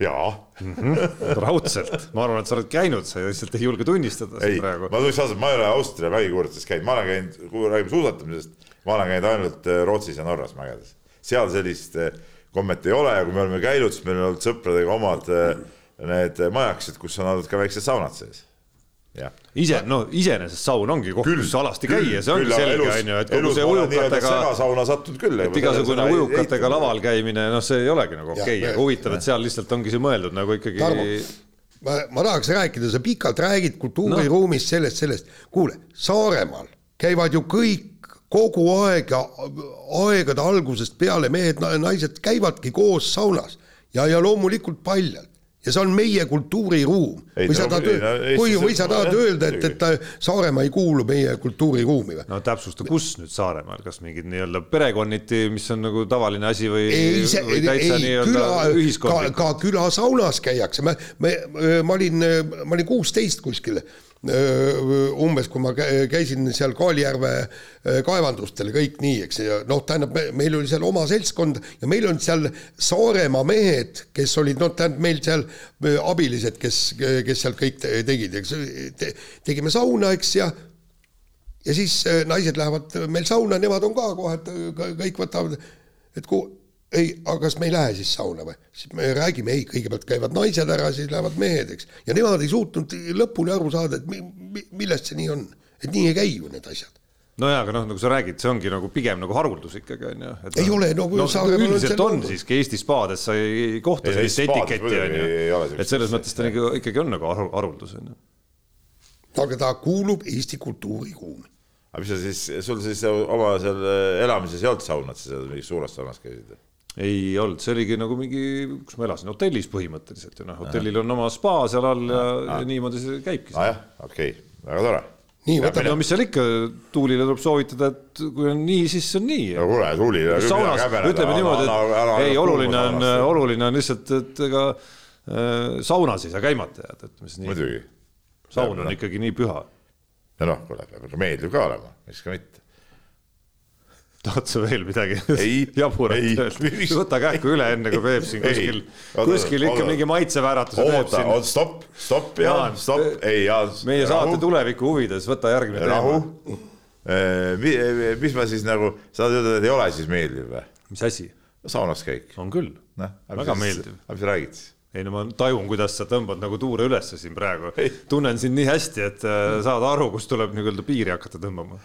jaa mm. -hmm. raudselt, ma arvan, et sa oled käinud, sa lihtsalt ei julge tunnistada ei, praegu. ma tunnistan ausalt, ma ei ole Austria mägikuurtides käinud, ma olen käinud, kui räägime suusatamisest, ma olen käinud ainult äh, Rootsis ja Norras mägedes. seal sellist äh, kommet ei ole ja kui me oleme käinud, siis meil on olnud sõpradega omad äh, need majakesed, kus on olnud ka väiksed saunad sees. Jah ise, no iseenesest saun ongi koht, kus alasti käia, see ongi selge, on ju, et kogu see ujukatega, segasauna sattunud küll. et igasugune ujukatega laval käimine, noh, see ei olegi nagu okei okay., aga huvitav, et seal lihtsalt ongi see mõeldud nagu ikkagi ma, ma tahaks rääkida, sa pikalt räägid kultuuriruumist no., sellest, sellest, kuule, Saaremaal käivad ju kõik kogu aeg, aegade algusest peale mehed, naised käivadki koos saunas ja, ja loomulikult paljalt ja see on meie kultuuriruum. Või sa tahad või, või sa tahad öelda, et, et Saaremaa ei kuulu meie kultuuriruumi või? no täpsusta, kus nüüd Saaremaal, kas mingid nii-öelda perekonniti, mis on nagu tavaline asi või, või ei täitsa, nii-öelda küla, ka, ühiskondlik? ka külasaunas käiakse, me, me, ma olin, ma olin kuusteist kuskil umbes, kui ma kä- käisin seal Kaalijärve kaevandustel kõik nii, eks, ja noh, tähendab, meil oli seal oma seltskond ja meil on seal Saaremaa mehed, kes olid noh, tähendab meil seal abilised, kes, kes seal kõik te- tegid, eks te, tegime sauna, eks ja ja siis naised lähevad meil sauna, nemad on ka kohe, kõik võtavad, et ku-, ei, aga kas me ei lähe siis sauna või? siis me räägime, ei, kõigepealt käivad naised ära, siis lähevad mehed, eks. ja nemad ei suutnud lõpuni aru saada, et mi, mi, millest see nii on. et nii ei käi ju need asjad. nojah, aga noh, nagu sa räägid, see ongi nagu pigem nagu haruldus ikkagi on ju. Ei ole, no kui Saaremaal on üldiselt seal- on siiski Eesti spaades, sa ei kohta sellist etiketti on ju. et selles mõttes ta nagu ikkagi on nagu haru- haruldus on ju. aga ta kuulub Eesti kultuuriruumi. aga mis sa siis, sul siis oma seal elamises ei olnud saunat, sa seal mingis suures saunas käisid? Ei olnud, see oligi nagu mingi, kus ma elasin, hotellis põhimõtteliselt ju noh, hotellil on oma spa seal all ja, ja niimoodi see käibki. nojah, okei okay., väga tore. nii, no võtame, mis seal ikka, Tuulile tuleb soovitada, et kui on nii, siis on nii. no kuule, tuli. saunas, ütleme niimoodi, et ei, oluline on, oluline on lihtsalt, et ega äh, saunas ei saa käimata jääda, ütleme siis nii. muidugi. saun on ikkagi nii püha. ja noh, kuule, peab ikka meeldiv ka olema, miks ka mitte. Tahad sa veel midagi Ei, *laughs* jaburat öelda? võta kähku üle, enne kui Peep siin kuskil, kuskil ikka oota. mingi maitsevääratuse teeb siin. oota, stopp, stopp, Jaan stopp, ei Jaan. meie saate tuleviku huvides, võta järgmine rahu teema.. mis ma siis nagu, sa tahad öelda, et ei ole siis meeldiv või? mis asi? saunas käik. on küll. noh, Väga meeldiv. aga mis sa räägid siis? ei no ma tajun, kuidas sa tõmbad nagu tuure ülesse siin praegu tunnen sind nii hästi, et saad aru, kus tuleb nii-öelda piiri hakata tõmbama.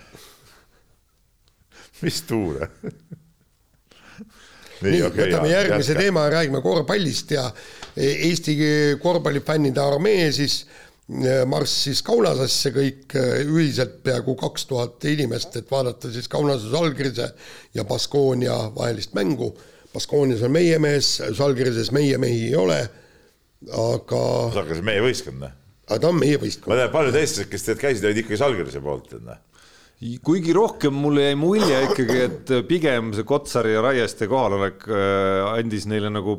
Mis tuure? nii, võtame järgmise teema ja räägime korvpallist ja Eesti korvpallifännide armee siis eh, marssis Kaunasesse kõik eh, ühiselt peaaegu kaks tuhat inimest, et vaadata siis Kaunase Žalgirise ja Baskonia vahelist mängu. Baskoonias on meie mees, Žalgirises meie mehi ei ole, aga, see hakkas meie võistkond, noh. aga ta on meie ma võistkond. tean, paljud eestlased, kes tegelikult käisid, olid ikkagi Salgirise poolt, noh. Kuigi rohkem mulle jäi mulje ikkagi, et pigem see Kotsari ja Raieste kohalolek äh, andis neile nagu,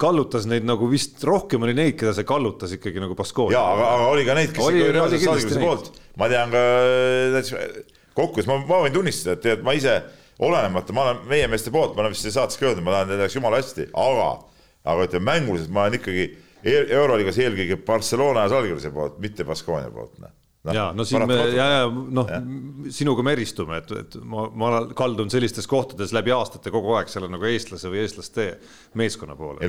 kallutas neid nagu vist rohkem oli neid, keda see kallutas ikkagi nagu Baskoonia. jaa, aga, oli ka neid, kes Oli- oli reaalselt kindlasti poolt. ma tean ka näiteks kokkuvõttes, ma, ma võin tunnistada, et tead, ma ise olenemata, ma olen meie meeste poolt, ma olen vist saates ka öelnud, ma tahan teile jumala hästi, aga, aga ütleme mänguliselt ma olen ikkagi e- Euroliigas eelkõige Barcelona ja Salgirise poolt, mitte Baskonia poolt, noh. Ja no siin me ja, ja noh, sinuga me eristume, et, et ma, ma kaldun sellistes kohtades läbi aastate kogu aeg selle nagu eestlase või eestlaste meeskonna poole.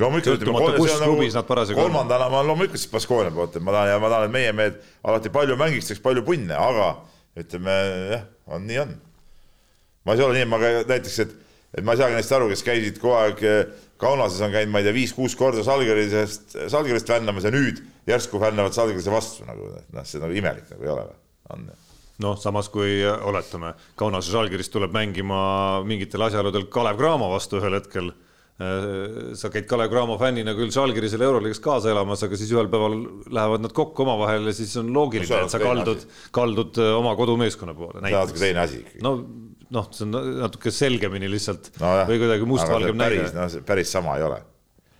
on. kolmandana ma loomulikult siis Baskonia poolt, et ma tahan ja ma tahan, et meie mehed alati palju mängiks, teeks palju punne, aga ütleme jah, on nii on. ma ei saa olla nii, et ma ka näiteks, et, et ma ei saagi neist aru, kes käisid kogu aeg eh, Kaunases on käinud, ma ei tea, viis-kuus korda Salgirisest, Salgirist fännamas ja nüüd järsku fännavad Salgirise vastu nagu noh, see nagu imelik nagu ei ole või, on ju noh, samas kui äh, oletame, Kaunase Žalgirist tuleb mängima mingitel asjaoludel Kalev Cramo vastu ühel hetkel. sa käid Kalev Cramo fännina küll Žalgirisele Euroliigas kaasa elamas, aga siis ühel päeval lähevad nad kokku omavahel ja siis on No loogiline on et sa kaldud, kaldud oma kodumeeskonna poole. see on natuke teine asi ikkagi. no noh, see on natuke selgemini lihtsalt nojah, või kuidagi mustvalgem näide. päris, no see päris sama ei ole.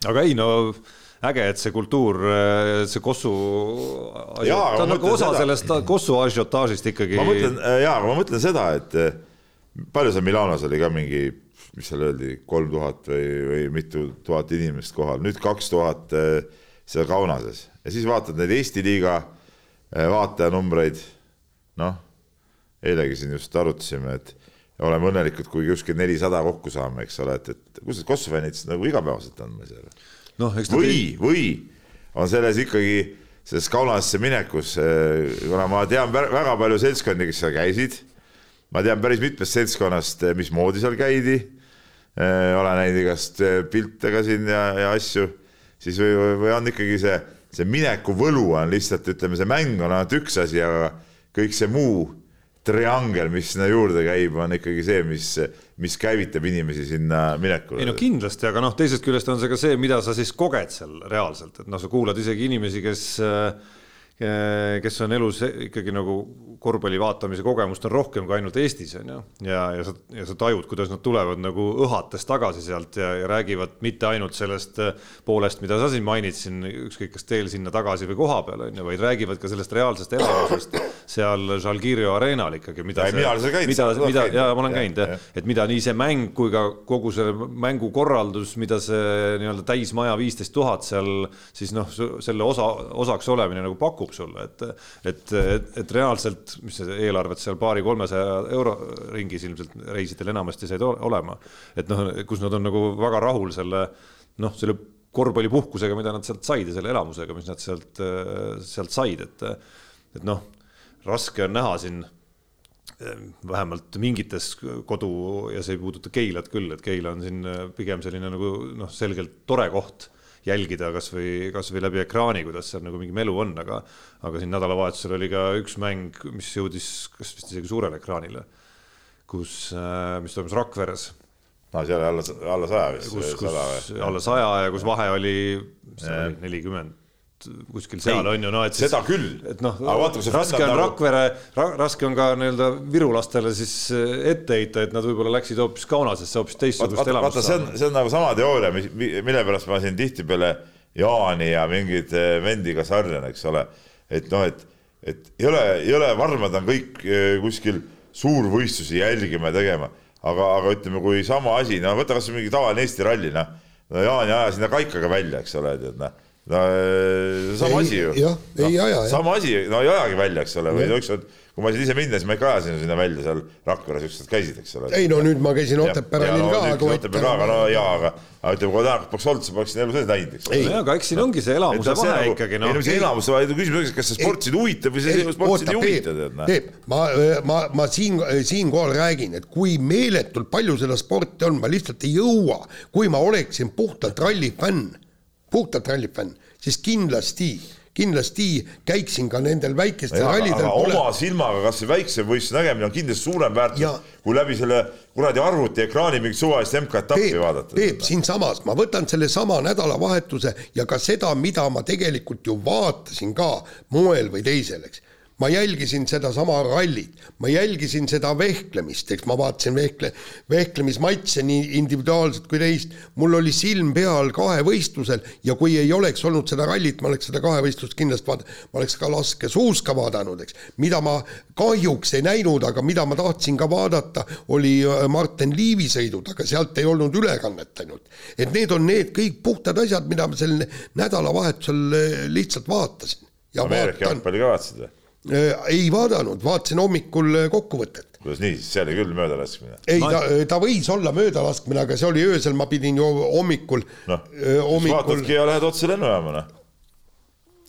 aga ei no äge, et see kultuur, see Kossu, ta on nagu osa seda- sellest Kossu ažiotaažist ikkagi. ma mõtlen, aga ma mõtlen seda, et eh, palju seal Milanos oli ka mingi, mis seal öeldi, kolm tuhat või, või mitu tuhat inimest kohal, nüüd kaks tuhat eh, seal Kaunases. Ja siis vaatad neid Eesti liiga eh, vaatajanumbreid, noh, eilegi siin just arutasime, et oleme õnnelikud, kui kuskil nelisada kokku saame, eks ole, et, et kus need Kosovo fännid siis nagu igapäevaselt meil seal? ta või, või on selles ikkagi selles Kaunasse minekus, kuna ma tean väga palju seltskondi, kes seal käisid, ma tean päris mitmest seltskonnast, mismoodi seal käidi, olen näinud igast pilte ka siin ja, ja asju, siis või, või on ikkagi see, see mineku võlu on lihtsalt, ütleme, see mäng on ainult üks asi, aga kõik see muu triangel, mis sinna juurde käib, on ikkagi see, mis, mis käivitab inimesi sinna minekule. ei no kindlasti, aga noh, teisest küljest on see ka see, mida sa siis koged seal reaalselt, et noh, sa kuulad isegi inimesi, kes kes on elus ikkagi nagu korvpalli vaatamise kogemust on rohkem kui ainult Eestis on ju. ja, ja sa, ja sa tajud, kuidas nad tulevad nagu õhates tagasi sealt ja, ja räägivad mitte ainult sellest äh, poolest, mida sa siin mainid siin, ükskõik kas teel sinna tagasi või koha peal on ju, vaid räägivad ka sellest reaalsest elamusest seal Žalgirio areenal ikkagi, mida. mida, mida ja ma olen käinud jah, et mida nii see mäng kui ka kogu see mängukorraldus, mida see nii-öelda täismaja viisteist tuhat seal siis noh, selle osa, osaks olemine nagu pakub sulle, et, et, et, et reaalselt et mis see eelarved seal paari-kolmesaja euro ringis ilmselt reisidel enamasti said olema. et noh, kus nad on nagu väga rahul selle noh, selle korvpallipuhkusega, mida nad sealt said ja selle elamusega, mis nad sealt, sealt said, et et noh, raske on näha siin vähemalt mingites kodu ja see ei puuduta Keilat küll, et Keila on siin pigem selline nagu noh, selgelt tore koht jälgida kasvõi, kasvõi läbi ekraani, kuidas seal nagu mingi melu on, aga, aga siin nädalavahetusel oli ka üks mäng, mis jõudis kas vist isegi suurele ekraanile, kus, äh, mis toimus Rakveres. No seal alla, alla saja vist. kus, kus alla saja ja kus vahe oli nelikümmend kuskil seal ei, on ju noh, et siis, seda küll. et noh, raske on nagu... Rakvere ra,, raske on ka nii-öelda Viru lastele siis eh, ette heita, et nad võib-olla läksid hoopis Kaunasesse hoopis teistsugust elamust. vaata, see on, see on nagu sama teooria, mis, mille pärast ma siin tihtipeale Jaani ja mingeid eh, vendiga sarjan, eks ole. et noh, et, et ei ole, ei ole varmad on kõik eh, kuskil suurvõistlusi jälgima ja tegema, aga, aga ütleme, kui sama asi, no võta kasvõi mingi tavaline Eesti ralli, noh. no Jaan ei aja sinna kaikaga välja, eks ole, tead noh no äh, sama ei, asi ju. jah, ei no, aja. sama asi, no ei ajagi välja, eks ole, või ükskord, kui ma sain ise minna, siis ma ikka ajasin sinna välja seal Rakveres, ükskord käisid, eks ole. ei no nüüd ma käisin Otepää rallil ka, aga. Otepää ka, aga no jaa, aga, aga ütleme, kui täna poleks olnud, siis ma oleksin elu sees näinud, eks ole. aga eks siin ongi see elamuse vahe nagu, ikkagi noh. ei no see elamuse vahe, küsimus on, kas see sport sind huvitab või see sport sind ei huvita, tead. Peep, ma, ma, ma siin, siinkohal räägin, et kui meeletult palju seda sporti on, ma lihtsalt ei jõua, kui ma oleksin puhtalt rallifänn, puhtalt rallifänn siis kindlasti kindlasti käiksin ka nendel väikestel rallidel. Oma silmaga kasvõi väikse võistluse nägemine on kindlasti suurem väärtus ja... kui läbi selle kuradi arvuti ekraani mingit suvalist MK-etappi vaadata. Peep, siinsamas ma võtan sellesama nädalavahetuse ja ka seda, mida ma tegelikult ju vaatasin ka moel või teisel, eks ma jälgisin sedasama rallit, ma jälgisin seda vehklemist, eks ma vaatasin vehkle, vehklemismatše nii individuaalselt kui teist, mul oli silm peal kahevõistlusel ja kui ei oleks olnud seda rallit, ma oleks seda kahevõistlust kindlasti vaadanud, ma oleks ka laskesuuska vaadanud, eks, mida ma kahjuks ei näinud, aga mida ma tahtsin ka vaadata, oli äh, Martin Liivi sõidud, aga sealt ei olnud ülekannet ainult. et need on need kõik puhtad asjad, mida ma sel nädalavahetusel äh, lihtsalt vaatasin. Ameerika jalgpalli ka vaatasid või? Äh, ei vaadanud, vaatasin hommikul äh, kokkuvõtet. kuidas nii, siis see oli küll möödalaskmine? ei, ta, ta võis olla möödalaskmine, aga see oli öösel, ma pidin ju hommikul no,. Äh, hommikul... vaatadki ja lähed otse lennujaama, noh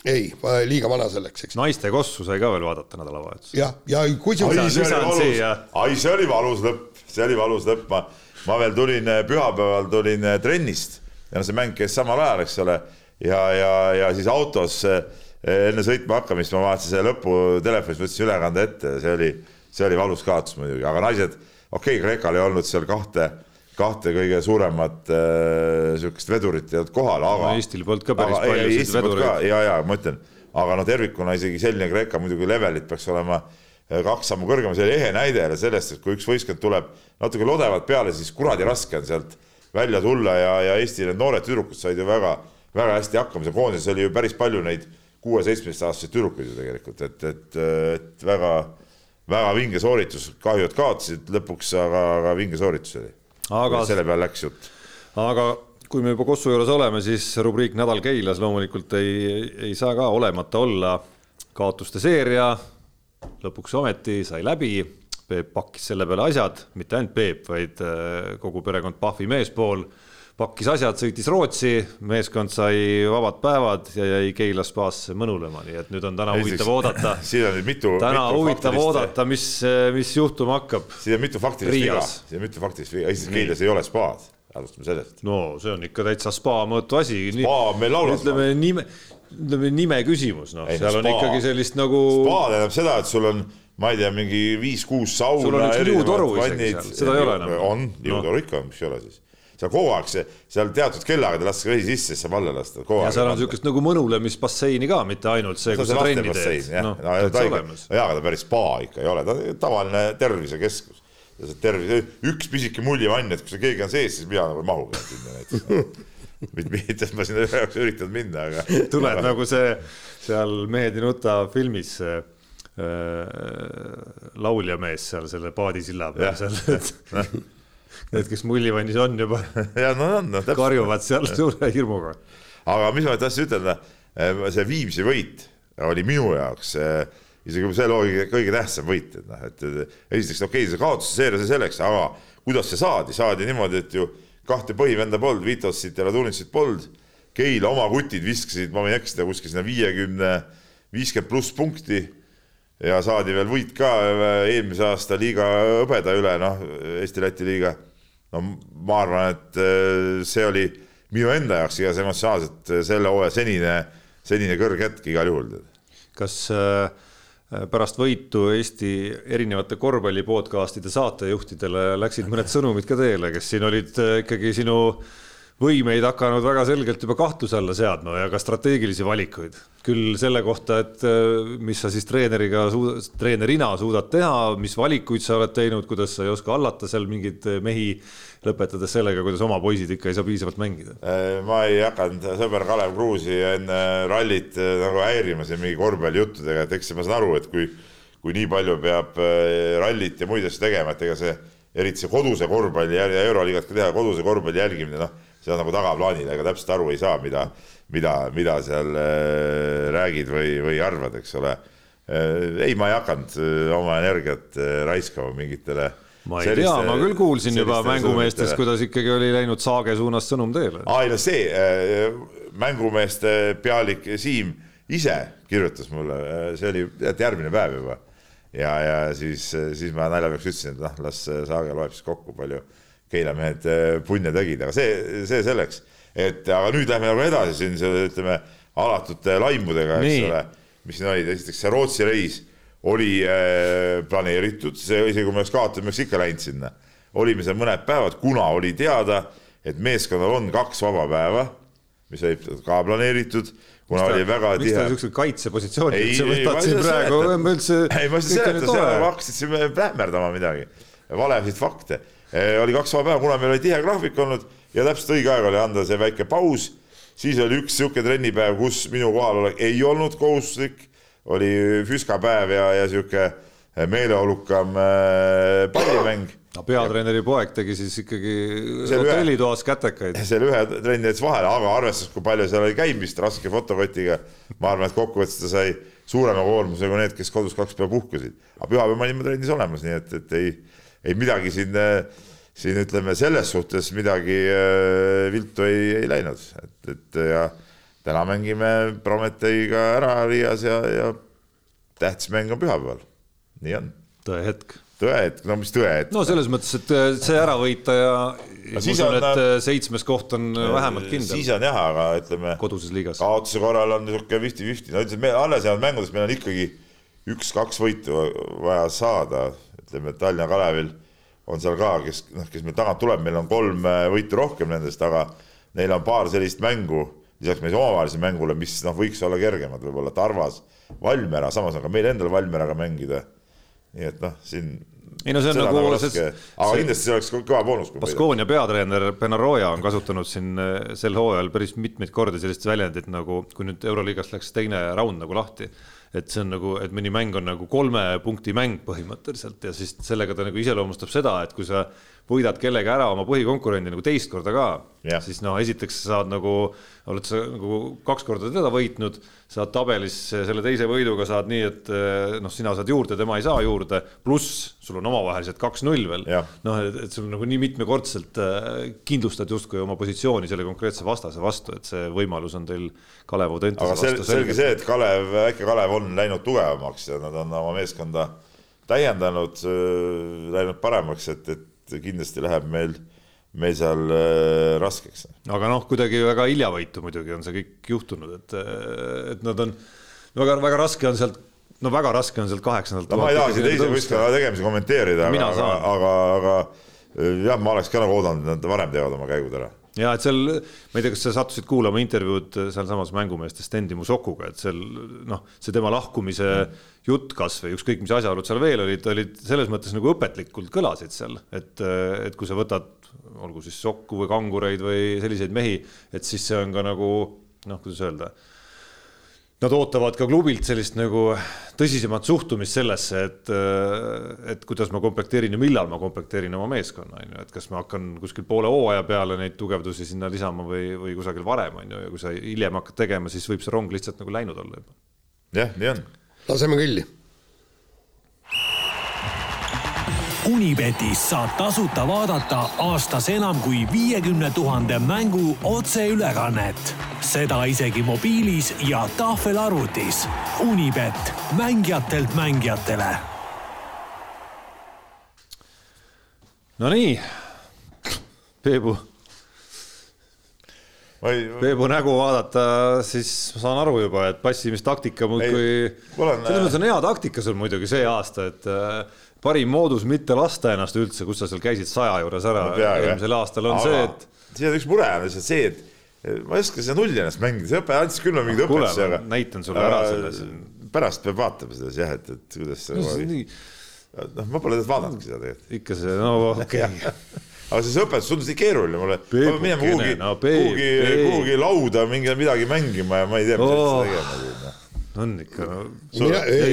ei, liiga vana selleks, eks. naiste kossu sai ka veel vaadata nädalavahetusel. jah, ja kusjuures. ai, see oli valus lõpp, see oli valus lõpp, ma, ma veel tulin pühapäeval tulin trennist ja noh, see mäng käis samal ajal, eks ole, ja, ja, ja siis autos äh, enne sõitma hakkamist ma vaatasin selle lõpu telefonis, võtsin ülekande ette ja see oli, see oli valus kaotus muidugi, aga naised, okei okay,, Kreekal ei olnud seal kahte, kahte kõige suuremat äh, sihukest vedurit ei olnud kohal, aga no,. Eestil polnud ka päris aga, palju vedureid. ja, ja ma ütlen, aga no tervikuna isegi selline Kreeka muidugi levelit peaks olema äh, kaks sammu kõrgem, see oli ehe näide jälle sellest, et kui üks võistkond tuleb natuke lodevalt peale, siis kuradi raske on sealt välja tulla ja, ja Eesti need noored tüdrukud said ju väga, väga hästi hakkama, see koondises oli ju päris palju neid kuue-seitsmeteistaastaseid tüdrukuid ju tegelikult, et, et, et väga, väga vinge sooritus, kahju, et kaotasid lõpuks, aga, aga vinge sooritus oli. aga selle peale läks jutt. aga kui me juba Kossu juures oleme, siis rubriik Nädal Keilas loomulikult ei, ei saa ka olemata olla. kaotuste seeria lõpuks ometi sai läbi. Peep pakkis selle peale asjad, mitte ainult Peep, vaid äh, kogu perekond Pahvi meespool pakkis asjad, sõitis Rootsi, meeskond sai vabad päevad ja jäi Keila spaasse mõnulema, nii et nüüd on täna huvitav oodata. *laughs* siin on nüüd mitu. täna mitu huvitav oodata, mis, mis juhtuma hakkab. siin on mitu faktilist viga, siin on mitu faktilist viga, esiteks Keilas ei ole spaad, alustame sellest. no see on ikka täitsa spa mõõtu asi. spa on meil laulas. ütleme nime, ütleme nime küsimus, noh, seal spa. on ikkagi sellist nagu. spa tähendab seda, et sul on ma ei tea, mingi viis-kuus sauna. sul on üks liutoru isegi seal, seda ei ole enam. on, liutoru no. ikka on, miks ei ole siis seal kogu aeg see, seal teatud kellaaegadel lastakse vesi sisse, siis saab alla lasta. ja seal on niisugust nagu mõnulemisbasseini ka, mitte ainult see, kus sa trenni teed. noh, no, jaa, aga ta päris spa ikka ei ole, ta tavaline tervisekeskus. ja see tervise, üks pisike muljevann, et kui seal keegi on sees, siis mina nagu ei mahugi sinna näiteks *laughs* mitte, et ma sinna ühe jaoks üritanud minna, aga. *laughs* tuleb aga... nagu see seal Mehed ei nuta filmis see äh, lauljamees seal selle paadisilla peal seal, *laughs* Need, kes mullivannis on juba. *laughs* Ja no on no,, karjuvad seal suure hirmuga. aga mis ma tahtsin ütelda, eh, see Viimsi võit oli minu jaoks eh, isegi see loogika kõige tähtsam võit, et noh, et esiteks okei okay,, see kaotuse seeria, see selleks, aga kuidas see saadi, saadi niimoodi, et ju kahte põhivenda polnud, Vitossit ja Radunitsit polnud. Keila oma kutid viskasid, ma võin eksida, kuskil sinna viiekümne, viiskümmend pluss punkti. Ja saadi veel võit ka eh, eelmise aasta liiga hõbeda üle, noh, Eesti-Läti liiga no ma arvan, et äh, see oli minu enda jaoks igas emotsionaalselt äh, selle hooaja senine, senine kõrghetk igal juhul. kas äh, pärast võitu Eesti erinevate korvpalli podcast'ide saatejuhtidele läksid mõned sõnumid ka teele, kes siin olid ikkagi sinu võimeid hakanud väga selgelt juba kahtluse alla seadma ja ka strateegilisi valikuid. küll selle kohta, et mis sa siis treeneriga, treenerina suudad teha, mis valikuid sa oled teinud, kuidas sa ei oska hallata seal mingeid mehi lõpetades sellega, kuidas oma poisid ikka ei saa piisavalt mängida. Äh, ma ei hakanud sõber Kalev Kruusi enne rallit äh, nagu häirima siin mingi korvpallijuttudega, et eks ma saan aru, et kui, kui nii palju peab äh, rallit ja muid asju tegema, et ega see, eriti see koduse korvpalli ja euroliigat ka teha, koduse korvpalli jälgimine, noh, see on nagu tagaplaanil, ega täpselt aru ei saa, mida, mida, mida seal räägid või, või arvad, eks ole. ei, ma ei hakanud oma energiat raiskama mingitele ma ei selliste, tea, ma küll kuulsin juba mängumeestest, kuidas ikkagi oli läinud Saage suunas sõnum teele. aa, ei no see äh, mängumeeste pealik Siim ise kirjutas mulle, äh, see oli järgmine päev juba. ja, ja siis, siis ma naljapeaks ütlesin, et noh, las Saage loeb siis kokku, palju Keila mehed äh, punne tegid, aga see, see selleks. et aga nüüd lähme nagu edasi siin selle, ütleme, alatute laimudega, eks ole, mis siin olid, esiteks see Rootsi reis oli äh, planeeritud, see isegi kui me oleks kaotanud, me oleks ikka läinud sinna. olime seal mõned päevad, kuna oli teada, et meeskonnal on kaks vaba päeva, mis olid ka planeeritud kuna ta, oli väga tihe. miks ta niisuguse kaitsepositsiooni üldse võtad siin praegu, ma üldse. ei, ma ei seleta, seal hakkasid siin plähmerdama midagi, valesid fakte. Äh, oli kaks vaba päeva, kuna meil oli tihe graafik olnud ja täpselt õige aeg oli anda see väike paus, siis oli üks niisugune trennipäev, kus minu kohalolek ei olnud kohustuslik oli füskapäev ja, ja sihuke meeleolukam äh, pallimäng. no peatreeneri poeg tegi siis ikkagi hotellitoas kätekaid. *laughs* selle ühe trenni jättis vahele, aga arvestades, kui palju seal oli käimist raske fotokotiga, ma arvan, et kokkuvõttes ta sai suurema koormuse kui need, kes kodus kaks päeva puhkasid. aga pühapäeval me olime trennis olemas, nii et, et ei, ei midagi siin, siin ütleme selles suhtes midagi äh, viltu ei, ei läinud, et, et ja täna mängime Prometeiga ära Riias ja, ja tähtis mäng on pühapäeval. nii on. tõehetk. tõehetk, no mis tõehetk? no selles mõttes, et see ära võita ja ma usun, et äh, seitsmes koht on äh, vähemalt kindel. siis on jah, aga ütleme. koduses liigas. kaotuse korral on niisugune fifty-fifty, no ütleme, me alles jäänud mängudes meil on ikkagi üks-kaks võitu vaja saada, ütleme, Tallinna Kalevil on seal ka, kes noh, kes meil tagant tuleb, meil on kolm äh, võitu rohkem nendest, aga neil on paar sellist mängu lisaks meie omavahelisele mängule, mis noh, võiks olla kergemad, võib-olla Tarvas, Valmiera, samas on ka meil endal Valmieraga mängida. nii et noh, siin ei no see on nagu, nagu raske, aga see, kindlasti see oleks kõva boonus. Baskonia peatreener Benaroya on kasutanud siin eh, sel hooajal päris mitmeid kordi sellist väljendit nagu, kui nüüd Euroliigast läks teine raund nagu lahti, et see on nagu, et mõni mäng on nagu kolme punkti mäng põhimõtteliselt ja siis sellega ta nagu iseloomustab seda, et kui sa võidad kellegi ära oma põhikonkurendi nagu teist korda ka Jah. siis no esiteks sa saad nagu, oled sa nagu kaks korda teda võitnud, saad tabelis selle teise võiduga saad nii, et eh, noh, sina saad juurde, tema ei saa juurde, pluss sul on omavahelised kaks-null veel. Jah. noh, et sul nagu nii mitmekordselt eh, kindlustad justkui oma positsiooni selle konkreetse vastase vastu, et see võimalus on teil Kalev Audentese aga sel, vastu selge see, et Kalev, väike Kalev on läinud tugevamaks ja nad on oma meeskonda täiendanud, läinud paremaks, et, et kindlasti läheb meil, meil seal äh, raskeks. aga noh, kuidagi väga hiljavõitu muidugi on see kõik juhtunud, et, et nad on väga-väga raske on sealt, no väga raske on sealt kaheksandalt. no ma ei taha siin teise võistkonna tegemisi kommenteerida, aga, aga, aga, aga jah, ma oleks ka nagu oodanud, et nad varem teevad oma käigud ära ja et seal, ma ei tea, kas sa sattusid kuulama intervjuud sealsamas mängumeeste Stendi Musokuga, et seal noh, see tema lahkumise jutt kas või ükskõik, mis asjaolud seal veel olid, olid selles mõttes nagu õpetlikult kõlasid seal, et, et kui sa võtad, olgu siis Sokku või kangureid või selliseid mehi, et siis see on ka nagu noh, kuidas öelda nad ootavad ka klubilt sellist nagu tõsisemat suhtumist sellesse, et, et kuidas ma komplekteerin ja millal ma komplekteerin oma meeskonna, on ju, et kas ma hakkan kuskil poole hooaja peale neid tugevdusi sinna lisama või, või kusagil varem, on ju, ja kui sa hiljem hakkad tegema, siis võib see rong lihtsalt nagu läinud olla juba. jah, nii on. laseme kõlli Unibetis saab tasuta vaadata aastas enam kui viiekümne tuhande mängu otseülekannet. seda isegi mobiilis ja tahvelarvutis. Unibet, mängijatelt mängijatele. Nonii, Peebu Või... Peebu nägu vaadata, siis ma saan aru juba, et passimistaktika muudkui, selles mõttes on hea taktika sul muidugi see aasta, et parim moodus mitte lasta ennast üldse, kus sa seal käisid saja juures ära eelmisel aastal on Aga, see, et. siin on üks mure on lihtsalt see, et ma ei oska seda nulli ennast mängida, see õpe andis küll mingeid õpetusi, aga. näitan sulle ära selles. pärast peab vaatama seda jah, et, et kuidas see no,. Nii... noh, ma pole vaadanudki seda tegelikult. ikka see, no *laughs* okei okay. aga see õpetus tundus nii keeruline mulle. ma pean minema kuhugi no,, kuhugi, kuhugi lauda mingi midagi mängima ja ma ei tea, mis oh. tegema noh on ikka no,.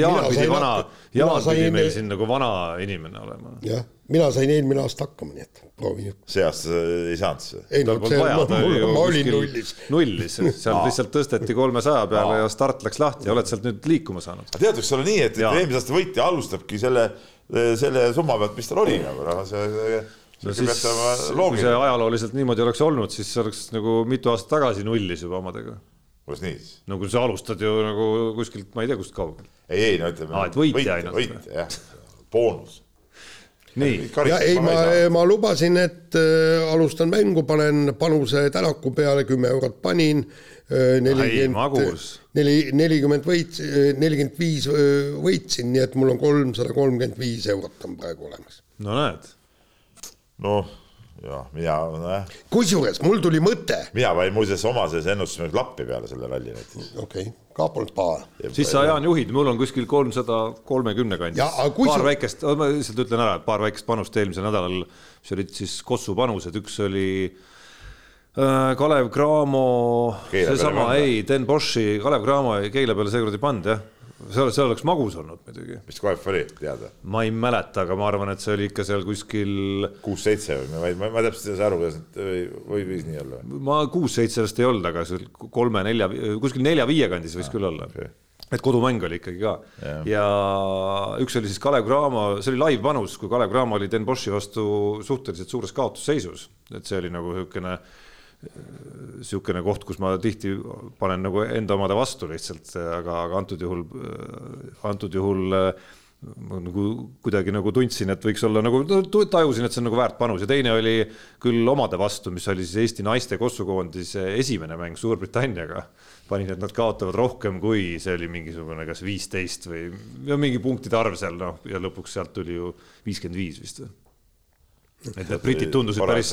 Jaan pidi vana, Jaan pidi meil siin nagu vana inimene olema. jah, mina sain eelmine aasta hakkama, nii et proovin. see aasta ei saanud siis? ei no see, ma, ma, ma olin nullis. nullis, seal lihtsalt tõsteti kolmesaja peale ja start läks lahti, oled sealt nüüd liikuma saanud? tead, võiks olla nii, et eelmise aasta võitja alustabki selle, selle summa pealt, mis tal oli nagu noh, see, see no siis, kui see ajalooliselt niimoodi oleks olnud, siis oleks nagu mitu aastat tagasi nullis juba omadega kuidas nii siis? no kui sa alustad ju nagu kuskilt, ma ei tea, kust kaugel. ei, ei no ütleme. aa, et võitja ainult. võitja jah, boonus. nii. ja ei, ma, ma lubasin, et äh, alustan mängu, panen panuse Tänaku peale, kümme eurot panin äh,. nelikümmend, neli, nelikümmend võit, nelikümmend viis võitsin, nii et mul on kolmsada kolmkümmend viis eurot on praegu olemas. no näed. noh ja mina nojah. kusjuures mul tuli mõte. mina panin muuseas oma selles ennustuses lappi peale selle ralli näiteks. okei okay., ka polnud paha. siis sa, Jaan, juhid, mul on kuskil kolmsada kolmekümne kandis. paar su... väikest, ma lihtsalt ütlen ära, paar väikest panust eelmisel nädalal, mis olid siis Kossu panused, üks oli äh, Kalev Cramo, seesama, ei, Den Boschi, Kalev Cramo Keila peale seekord ei pannud jah see, see oleks magus olnud muidugi. mis koef oli, teada? ma ei mäleta, aga ma arvan, et see oli ikka seal kuskil. kuus-seitse või ma, ma täpselt ei saa aru, kuidas need või, või võis nii olla? ma kuus-seitse vist ei olnud, aga seal kolme-nelja, kuskil nelja-viie kandis võis ah, küll olla okay et kodumäng oli ikkagi ka ja. ja üks oli siis Kalev Cramo, see oli live-panus, kui Kalev Cramo oli Den Boschi vastu suhteliselt suures kaotusseisus, et see oli nagu niisugune niisugune koht, kus ma tihti panen nagu enda omade vastu lihtsalt, aga, aga antud juhul, antud juhul ma nagu kuidagi nagu tundsin, et võiks olla nagu, tajusin, et see on nagu väärt panus ja teine oli küll omade vastu, mis oli siis Eesti naiste kossukoondise esimene mäng Suurbritanniaga. panin, et nad kaotavad rohkem, kui see oli mingisugune kas viisteist või mingi punktide arv seal noh, ja lõpuks sealt tuli ju viiskümmend viis vist või et need britid tundusid päris,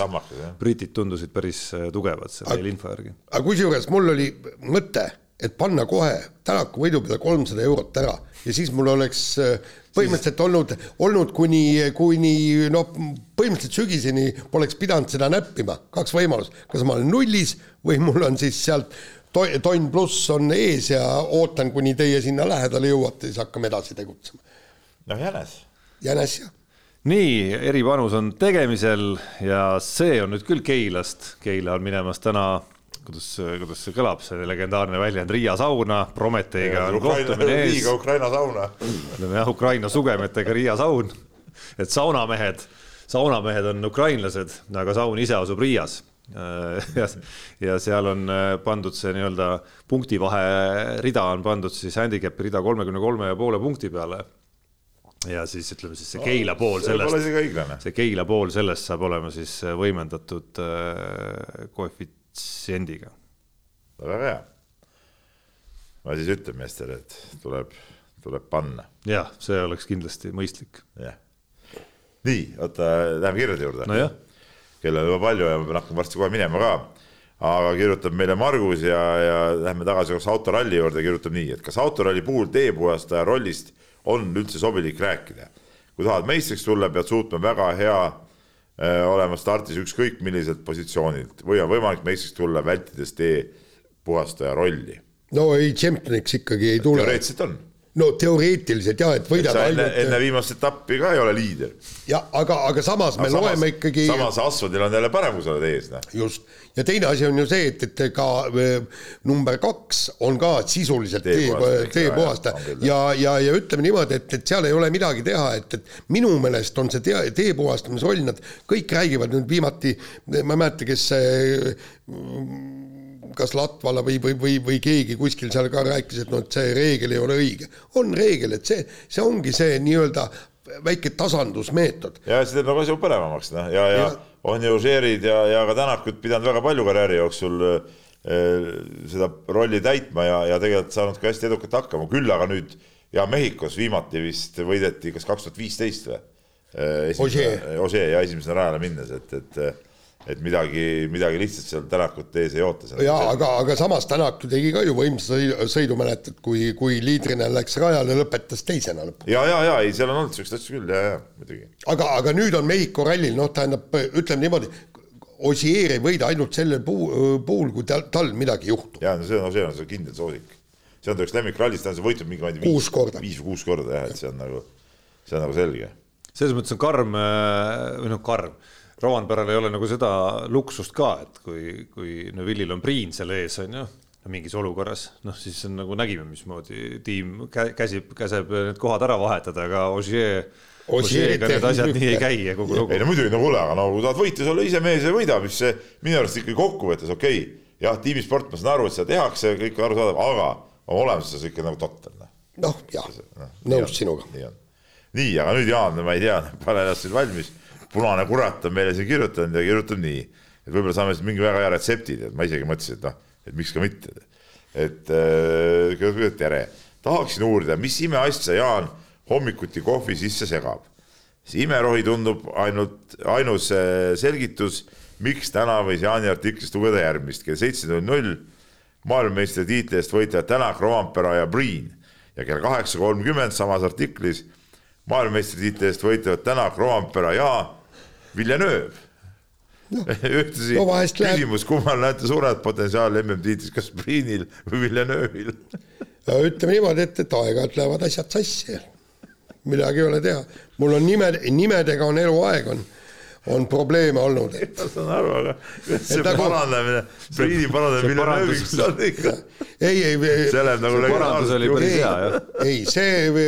britid tundusid päris äh, tugevad selle info järgi. aga kusjuures mul oli mõte, et panna kohe Tänaku võidu peale kolmsada eurot ära ja siis mul oleks äh, põhimõtteliselt olnud, olnud kuni, kuni noh, põhimõtteliselt sügiseni poleks pidanud seda näppima, kaks võimalust, kas ma olen nullis või mul on siis sealt tonn pluss on ees ja ootan, kuni teie sinna lähedale jõuate, siis hakkame edasi tegutsema. noh, jänes. jänes jah nii, eripanus on tegemisel ja see on nüüd küll Keilast. Keila on minemas täna, kuidas, kuidas see kõlab, see legendaarne väljend, Riia sauna, Prometeiga on kohtumine ees. liiga Ukraina sauna. ütleme jah, Ukraina sugemetega Riia saun. et saunamehed, saunamehed on ukrainlased, aga saun ise asub Riias *laughs* ja, ja seal on pandud see nii-öelda punktivahe rida on pandud siis handicap'i rida kolmekümne kolme ja poole punkti peale ja siis ütleme siis see Keila pool sellest, see Keila pool sellest saab olema siis võimendatud äh, koefitsiendiga. väga hea. ma siis ütlen meestele, et tuleb, tuleb panna. jah, see oleks kindlasti mõistlik. jah. nii, oota, läheme kirjade juurde no. kell on juba palju ja ma pean hakkama varsti kohe minema ka aga kirjutab meile Margus ja, ja lähme tagasi korraks autoralli juurde, kirjutab nii, et kas autoralli puhul teepuhastaja rollist on üldse sobilik rääkida. kui tahad meistriks tulla, pead suutma väga hea äh, olema startis ükskõik milliselt positsioonilt või on võimalik meistriks tulla, vältides tee puhastaja rolli. no ei, tšempioniks ikkagi ei tule. teoreetiliselt on no teoreetiliselt jah, et võidad ainult. enne viimast etappi ka ei ole liider. ja aga, aga samas me aga loeme samas, ikkagi. samas asfadil on jälle paremus oled ees, noh. just, ja teine asi on ju see, et, et ka number kaks on ka sisuliselt teepuhastaja tee ja, ja, ja ütleme niimoodi, et, et seal ei ole midagi teha, et, et minu meelest on see tee, teepuhastamisroll, nad kõik räägivad nüüd viimati, ma ei mäleta, kes see kas Latvala või, või, või, või keegi kuskil seal ka rääkis, et noh, et see reegel ei ole õige. on reegel, et see, see ongi see nii-öelda väike tasandusmeetod. ja see teeb nagu asja põnevamaks, noh, ja, ja, ja on ju Žerid ja, ja ka Tänakut pidanud väga palju karjääri jooksul äh, seda rolli täitma ja, ja tegelikult saanud ka hästi edukalt hakkama, küll aga nüüd ja Mehhikos viimati vist võideti kas kaks tuhat viisteist või? Ožee ja esimesena rajale minnes, et, et et midagi, midagi lihtsalt seal Tänakut ees ei oota. jaa, aga, aga samas Tänak tegi ka ju võimsa sõidu, mäletad, kui, kui liidrina läks rajale, lõpetas teisena lõpuks. ja, ja, ja ei, seal on olnud siukseid asju küll ja, ja muidugi. aga, aga nüüd on Mehhiko rallil, noh, tähendab, ütleme niimoodi, Ossier ei võida ainult sellel puu, puhul, kui tal, tal midagi juhtub. jaa, no see on, see on see kindel soosik. see on ta üks lemmikrallis, ta on see võitnud mingi, ma ei tea, viis korda, viis või kuus korda jah, et see on nagu, see on nagu selge. selles mõttes on karm või noh, karm Rovanperal ei ole nagu seda luksust ka, et kui, kui Neville'il on Priin seal ees, on ju, mingis olukorras, noh, siis on nagu nägime, mismoodi tiim käsib, käseb need kohad ära vahetada, aga Ogier Ožeega need asjad nii ei käi kogu lugu. ei no muidugi, no kuule, aga no kui tahad võita, sa ole ise mees ja võida, mis see minu arust ikkagi kokkuvõttes okei okay.. jah, tiimisport, ma saan aru, et seda tehakse, kõik on arusaadav, aga oma olemuses ikka nagu totter. noh, noh jah no,, nõus sinuga. nii, aga nüüd Jaan, ma ei tea, pane ennast siin valmis punane kurat on meile siin kirjutanud ja kirjutab nii, et võib-olla saame siis mingi väga hea retsepti, et ma isegi mõtlesin, et noh, et miks ka mitte. et äh, tere, tahaksin uurida, mis imeasja Jaan hommikuti kohvi sisse segab. see imerohi tundub ainult, ainus äh, selgitus, miks täna võis Jaani artiklist lugeda järgmist, kell seitse null null maailmameistritiitli eest võitlevad Tänak, Rompera ja Priin. Ja kell kaheksa kolmkümmend samas artiklis maailmameistritiitli eest võitlevad Tänak, Rompera ja Villeneuve no,. *laughs* ühtlasi no küsimus, kummal näete suuremat potentsiaali MM-tiitlis, kas Priinil või Villeneuve'il no ütleme niimoodi, et, et aeg-ajalt lähevad asjad sassi. midagi ei ole teha, mul on nimed, nimedega on eluaeg on on probleeme olnud. *laughs* ma saan aru, aga see nagu, parandamine, Priini parandamine Villeneuve'iks on ikka. ei, ei. see läheb nagu parandus oli päris hea, jah. ei, see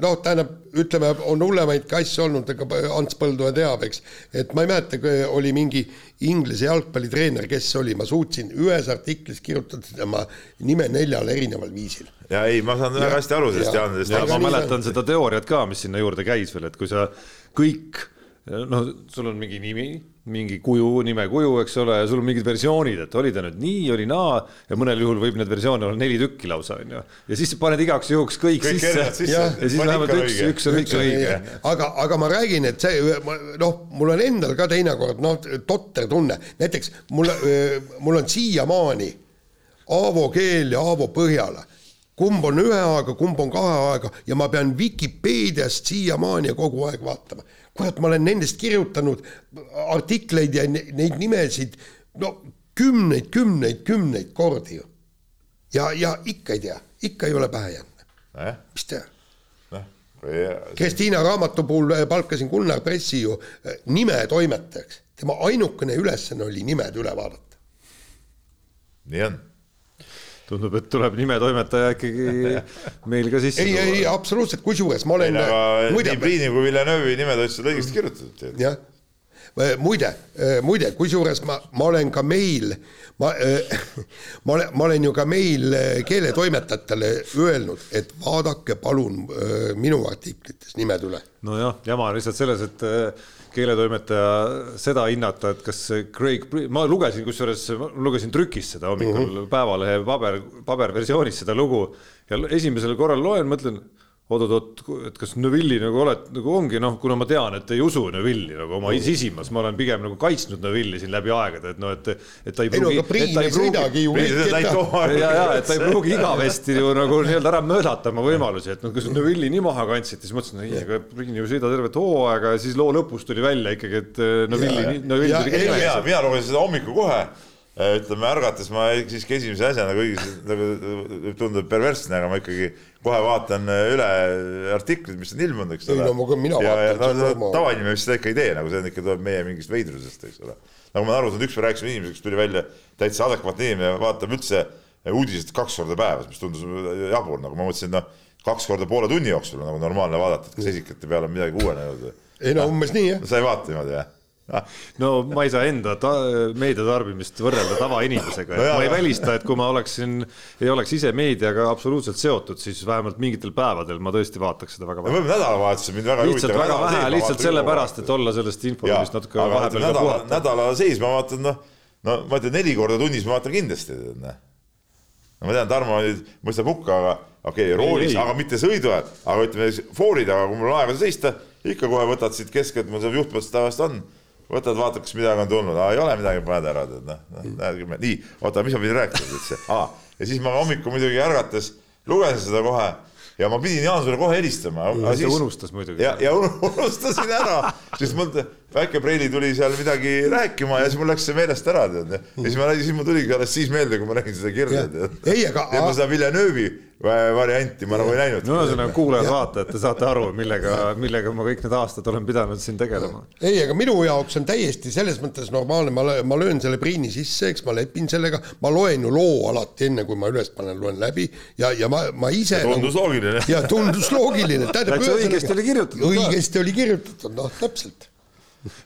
noh, tähendab, ütleme, on hullemaid ka asju olnud, ega Ants Põldoja teab, eks. et ma ei mäleta, oli mingi Inglise jalgpallitreener, kes oli, ma suutsin ühes artiklis kirjutada tema nime neljal erineval viisil. ja ei, ma saan väga hästi aru sellest Jaanidest. ma mäletan seda teooriat ka, mis sinna juurde käis veel, et kui sa kõik noh, sul on mingi nimi, mingi kuju, nimekuju, eks ole, ja sul on mingid versioonid, et oli ta nüüd nii, oli naa ja mõnel juhul võib neid versioone olla neli tükki lausa, onju. ja siis paned igaks juhuks kõik, kõik sisse, sisse. Ja, ja siis vähemalt üks, üks on ikka õige. aga, aga ma räägin, et see noh, mul on endal ka teinekord noh, totter tunne, näiteks mul, mul on siiamaani Aavo keel ja Aavo Põhjala. Kumb on ühe aega, kumb on kahe aega ja ma pean Vikipeediast siiamaani kogu aeg vaatama kurat, ma olen nendest kirjutanud artikleid ja neid nimesid no kümneid, kümneid, kümneid kordi ju. ja, ja ikka ei tea, ikka ei ole pähe jäänud eh?. mis teha? noh, Kristiina raamatu puhul äh, palkasin Gunnar Pressi ju äh, nimetoimetajaks, tema ainukene ülesanne oli nimed üle vaadata. nii on tundub, et tuleb nimetoimetaja ikkagi *laughs* meil ka sisse. ei, ei absoluutselt, kusjuures ma olen. nii Priini kui Villeneuve'i nimed olid õigesti kirjutatud. jah, muide, muide, kusjuures ma, ma olen ka meil, ma, *laughs* ma olen, ma olen ju ka meil keeletoimetajatele öelnud, et vaadake palun minu artiklites nimed üle. nojah, jama on lihtsalt selles, et keeletoimetaja seda hinnata, et kas Craig, ma lugesin kusjuures, lugesin trükis seda hommikul mm -hmm. Päevalehe paber, paberversioonis seda lugu ja esimesel korral loen, mõtlen oot-oot-oot, et kas Neville'i nagu oled, nagu ongi noh, kuna ma tean, et ei usu Neville'i nagu oma sisimas, ma olen pigem nagu kaitsnud Neville'i siin läbi aegade, et noh, et, et ta ei pruugi. ei no aga Priin ei sõidagi ju. *laughs* ja, ja et ta ei pruugi igavesti ju nagu nii-öelda ära möödata oma võimalusi, et noh, kui sa Neville'i nii maha kandsite, siis mõtlesin, ei, aga Priin ju sõida tervet hooaega ja siis loo lõpus tuli välja ikkagi, et Neville'i, Neville tuli nimeks. mina lugesin seda hommikul kohe ütleme ärgates ma siiski esimese asjana, kuigi nagu tundub perversne, aga ma ikkagi kohe vaatan äh, üle artiklid, mis on ilmunud, eks ole. ei no mina ja, vaatan no, no, tavainimene seda ikka ei tee, nagu see on ikka tuleb meie mingist veidrusest, eks ole. nagu ma olen aru saanud, ükspäev rääkisime inimesega, kes tuli välja täitsa adekvaatne inimene, vaatab üldse uudiseid kaks korda päevas, mis tundus jabur, nagu ma mõtlesin, noh, kaks korda poole tunni jooksul nagu normaalne vaadata, et kas esikate peal on midagi uuenenud. ei no umbes nii jah. sa ei vaata niimoodi või? *laughs* no ma ei saa enda ta meediatarbimist võrrelda tavainimesega no, ma ei välista, et kui ma oleksin, ei oleks ise meediaga absoluutselt seotud, siis vähemalt mingitel päevadel ma tõesti vaataks seda väga vähe. nädalavahetusel mind väga lihtsalt väga vähe, lihtsalt sellepärast, et olla sellest inforuumist natuke vahepeal ka puhata. nädala sees ma vaatan, noh, no ma ütlen neli korda tunnis ma vaatan kindlasti, noh. no ma tean, Tarmo nüüd mõistab hukka, aga okei okay,, roolis, aga mitte sõidu ajal, aga ütleme foori taga, kui mul on aega seista, ikka kohe võtad siit keskelt, mul seal juhtmõttes tavaliselt on võtad, vaatad, kas midagi on tulnud, ei ole midagi, paned ära, tead noh, noh, näed küll, nii, oota, mis ma pidin rääkima üldse, ja siis ma hommikul muidugi ärgates lugesin seda kohe ja ma pidin Jaansule kohe helistama. ta siis... unustas muidugi. ja, ja *laughs* unustasin ära, sest mul väike Preili tuli seal midagi rääkima ja siis mul läks see meelest ära, tead. ja siis ma, siis mul tuligi alles siis meelde, kui ma nägin seda kirja, tead. ei, aga. ja ma seda Villeneuve'i varianti ma nagu ei näinud. no ühesõnaga kuulajad-vaatajad, te saate aru, millega, millega ma kõik need aastad olen pidanud siin tegelema. ei, aga minu jaoks on täiesti selles mõttes normaalne, ma, ma löön selle Priini sisse, eks ma lepin sellega, ma loen ju loo alati enne, kui ma üles panen, loen läbi ja, ja ma, ma ise. tundus nagu, loogiline. ja tundus loogiline. täitsa õigesti oli kirjutatud. õigesti oli kirjutatud, noh, täpselt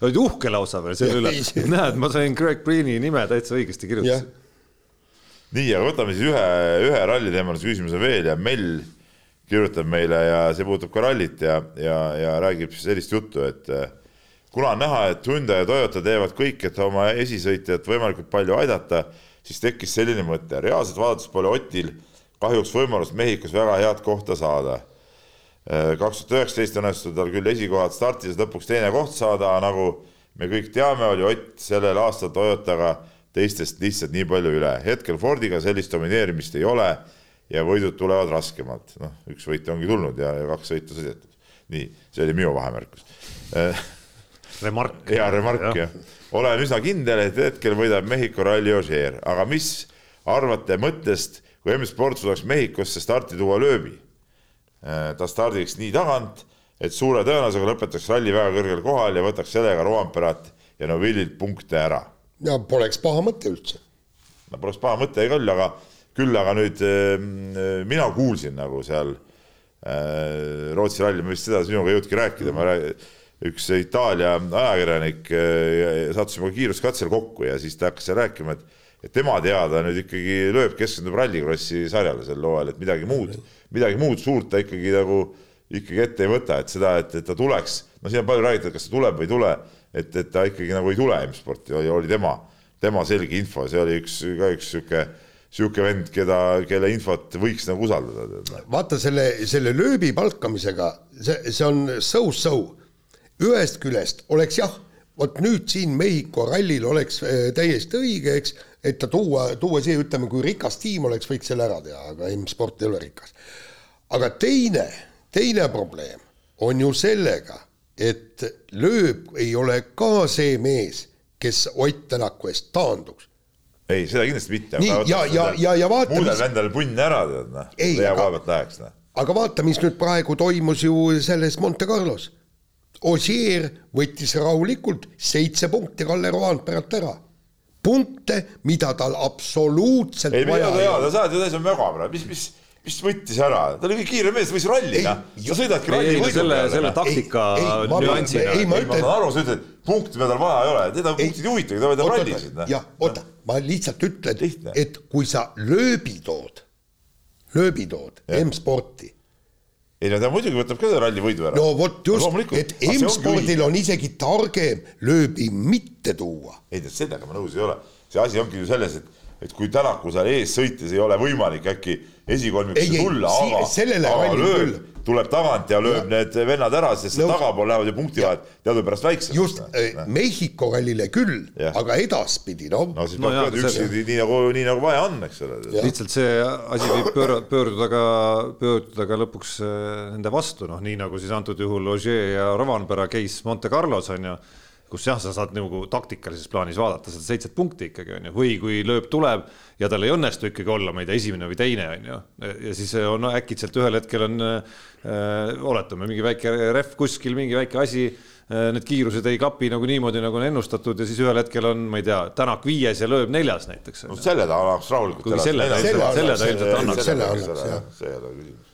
olid uhke lausa veel selle üle, näed, ma sain Greg Priini nime täitsa õigesti kirjutasin nii, aga võtame siis ühe, ühe ralliteemalise küsimuse veel ja Mell kirjutab meile ja see puudutab ka rallit ja, ja, ja räägib sellist juttu, et eh, kuna on näha, et Hyundai ja Toyota teevad kõik, et oma esisõitjat võimalikult palju aidata, siis tekkis selline mõte, reaalselt vaadates pole Otil kahjuks võimalust Mehhikos väga head kohta saada. Eh, kaks tuhat üheksateist õnnestus tal küll esikohad startis lõpuks teine koht saada, nagu me kõik teame, oli Ott sellel aastal Toyotaga teistest lihtsalt nii palju üle. hetkel Fordiga sellist domineerimist ei ole ja võidud tulevad raskemalt. noh, üks võit ongi tulnud ja, ja kaks võitu sõidetud. nii, see oli minu vahemärkus *laughs* Remark. ja remark jah ja. olen üsna kindel, et hetkel võidab Mehhiko Rally Ožeer, aga mis arvate mõttest, kui M-Sport suudaks Mehhikosse starti tuua lööbi? ta stardiks nii tagant, et suure tõenäosusega lõpetaks ralli väga kõrgel kohal ja võtaks sellega Roamperat ja Novillilt punkte ära ja poleks paha mõte üldse. no poleks paha mõte küll, aga küll aga nüüd ehm, äh, mina kuulsin nagu seal äh, Rootsi ralli, ma vist seda sinuga ei jõudnudki rääkida, ma räägin üks Itaalia ajakirjanik äh, sattusime kiiruskatsel kokku ja siis ta hakkas seal rääkima, et et tema teada nüüd ikkagi lööb, keskendub Rallycrossi sarjale sel hooajal, et midagi muud, midagi muud suurt ta ikkagi nagu ikkagi ette ei võta, et seda, et, et ta tuleks, no siin on palju räägitud, kas ta tuleb või ei tule et, et ta ikkagi nagu ei tule M-sporti, oli tema, tema selge info, see oli üks, ka üks sihuke sihuke vend, keda, kelle infot võiks nagu usaldada. vaata selle, selle lööbi palkamisega, see, see on so-so. ühest küljest oleks jah, vot nüüd siin Mehhiko rallil oleks äh, täiesti õige, eks, et ta tuua, tuua siia, ütleme, kui rikas tiim oleks, võiks selle ära teha, aga M-sport ei ole rikas. aga teine, teine probleem on ju sellega et lööb ei ole ka see mees, kes Ott Tänaku eest taanduks. ei, seda kindlasti mitte. nii, ja, ja, ja, ja vaata. muudab endale punni ära, tead noh. koha pealt läheks, noh aga vaata, mis nüüd praegu toimus ju selles Monte Carlos. Osier võttis rahulikult seitse punkti Kalle Roandperalt ära. punkte, mida tal absoluutselt ei, vaja ei ole. sa saad ju täitsa möga praegu, mis, mis mis võttis ära, ta oli kiire mees, võis rallida. sa sõidadki ralli võidu selle, peale. selle taktika nüansina. ei, ma ütlen. ma saan aru, sa ütled, punkti tal vaja ei ole, teda punktid ei huvitagi, ta võidab rallisid. Noh. jah, oota, ma lihtsalt ütlen, et kui sa lööbi tood, lööbi tood M-sporti ei no ta muidugi võtab ka ralli võidu ära. no vot just, et M-spordil on isegi targem lööbi mitte tuua. ei tead, sellega ma nõus ei ole. see asi ongi ju selles, et, et kui Tänaku seal ees sõites ei ole võimalik äkki esikolmikusse tulla, aga, aga lööb, tuleb tagant ja lööb ja. need vennad ära, sest no, tagapool lähevad ju punktivahed teadupärast väiksemaks. just äh,, Mehhiko rallile küll, aga edaspidi noh. no siis no peab ka üksi nii nagu, nii nagu vaja on, eks ole. lihtsalt see asi võib pööra, pöörduda ka, pöörduda ka lõpuks äh, nende vastu, noh, nii nagu siis antud juhul Ogier ja Rovanpera case Monte Carlos on ju kus jah, sa saad nagu taktikalises plaanis vaadata seda seitset punkti ikkagi on ju, või kui lööb tuleb ja tal ei õnnestu ikkagi olla, ma ei tea, esimene või teine on ju. ja siis on no, äkitselt ühel hetkel on äh,, oletame, mingi väike rehv kuskil, mingi väike asi äh,. Need kiirused ei klapi nagu niimoodi, nagu on ennustatud ja siis ühel hetkel on, ma ei tea, Tänak viies ja lööb neljas näiteks. no selle ta annaks rahulikult. kuigi selle, ta ilmselt annaks. selle annaks jah. see ei ole küsimus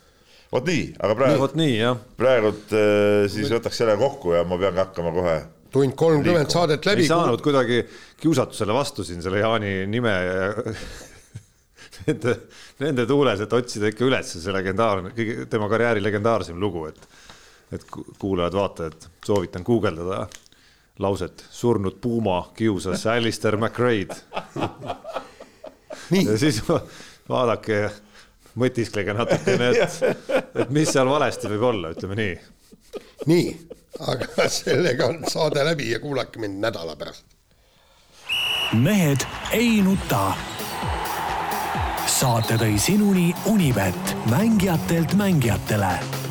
vot nii, aga praegu, vot nii jah. praegult äh, siis võtaks selle kokku ja ma peangi hakkama kohe tund kolmkümmend saadet läbi. ei saanud kuidagi kiusatusele vastu siin selle Jaani nime *laughs* Nende, nende tuules, et otsida ikka üles see legendaarne, kõige tema karjääri legendaarsem lugu, et, et kuulajad-vaatajad, soovitan guugeldada lauset surnud puuma kiusas *laughs* Alistair McRae'd ja siis vaadake, mõtisklege natukene, et, *laughs* et mis seal valesti võib olla, ütleme nii. Nii aga *laughs* sellega on saade läbi ja kuulake mind nädala pärast. mehed ei nuta. saate tõi sinuni Unibet, mängijatelt mängijatele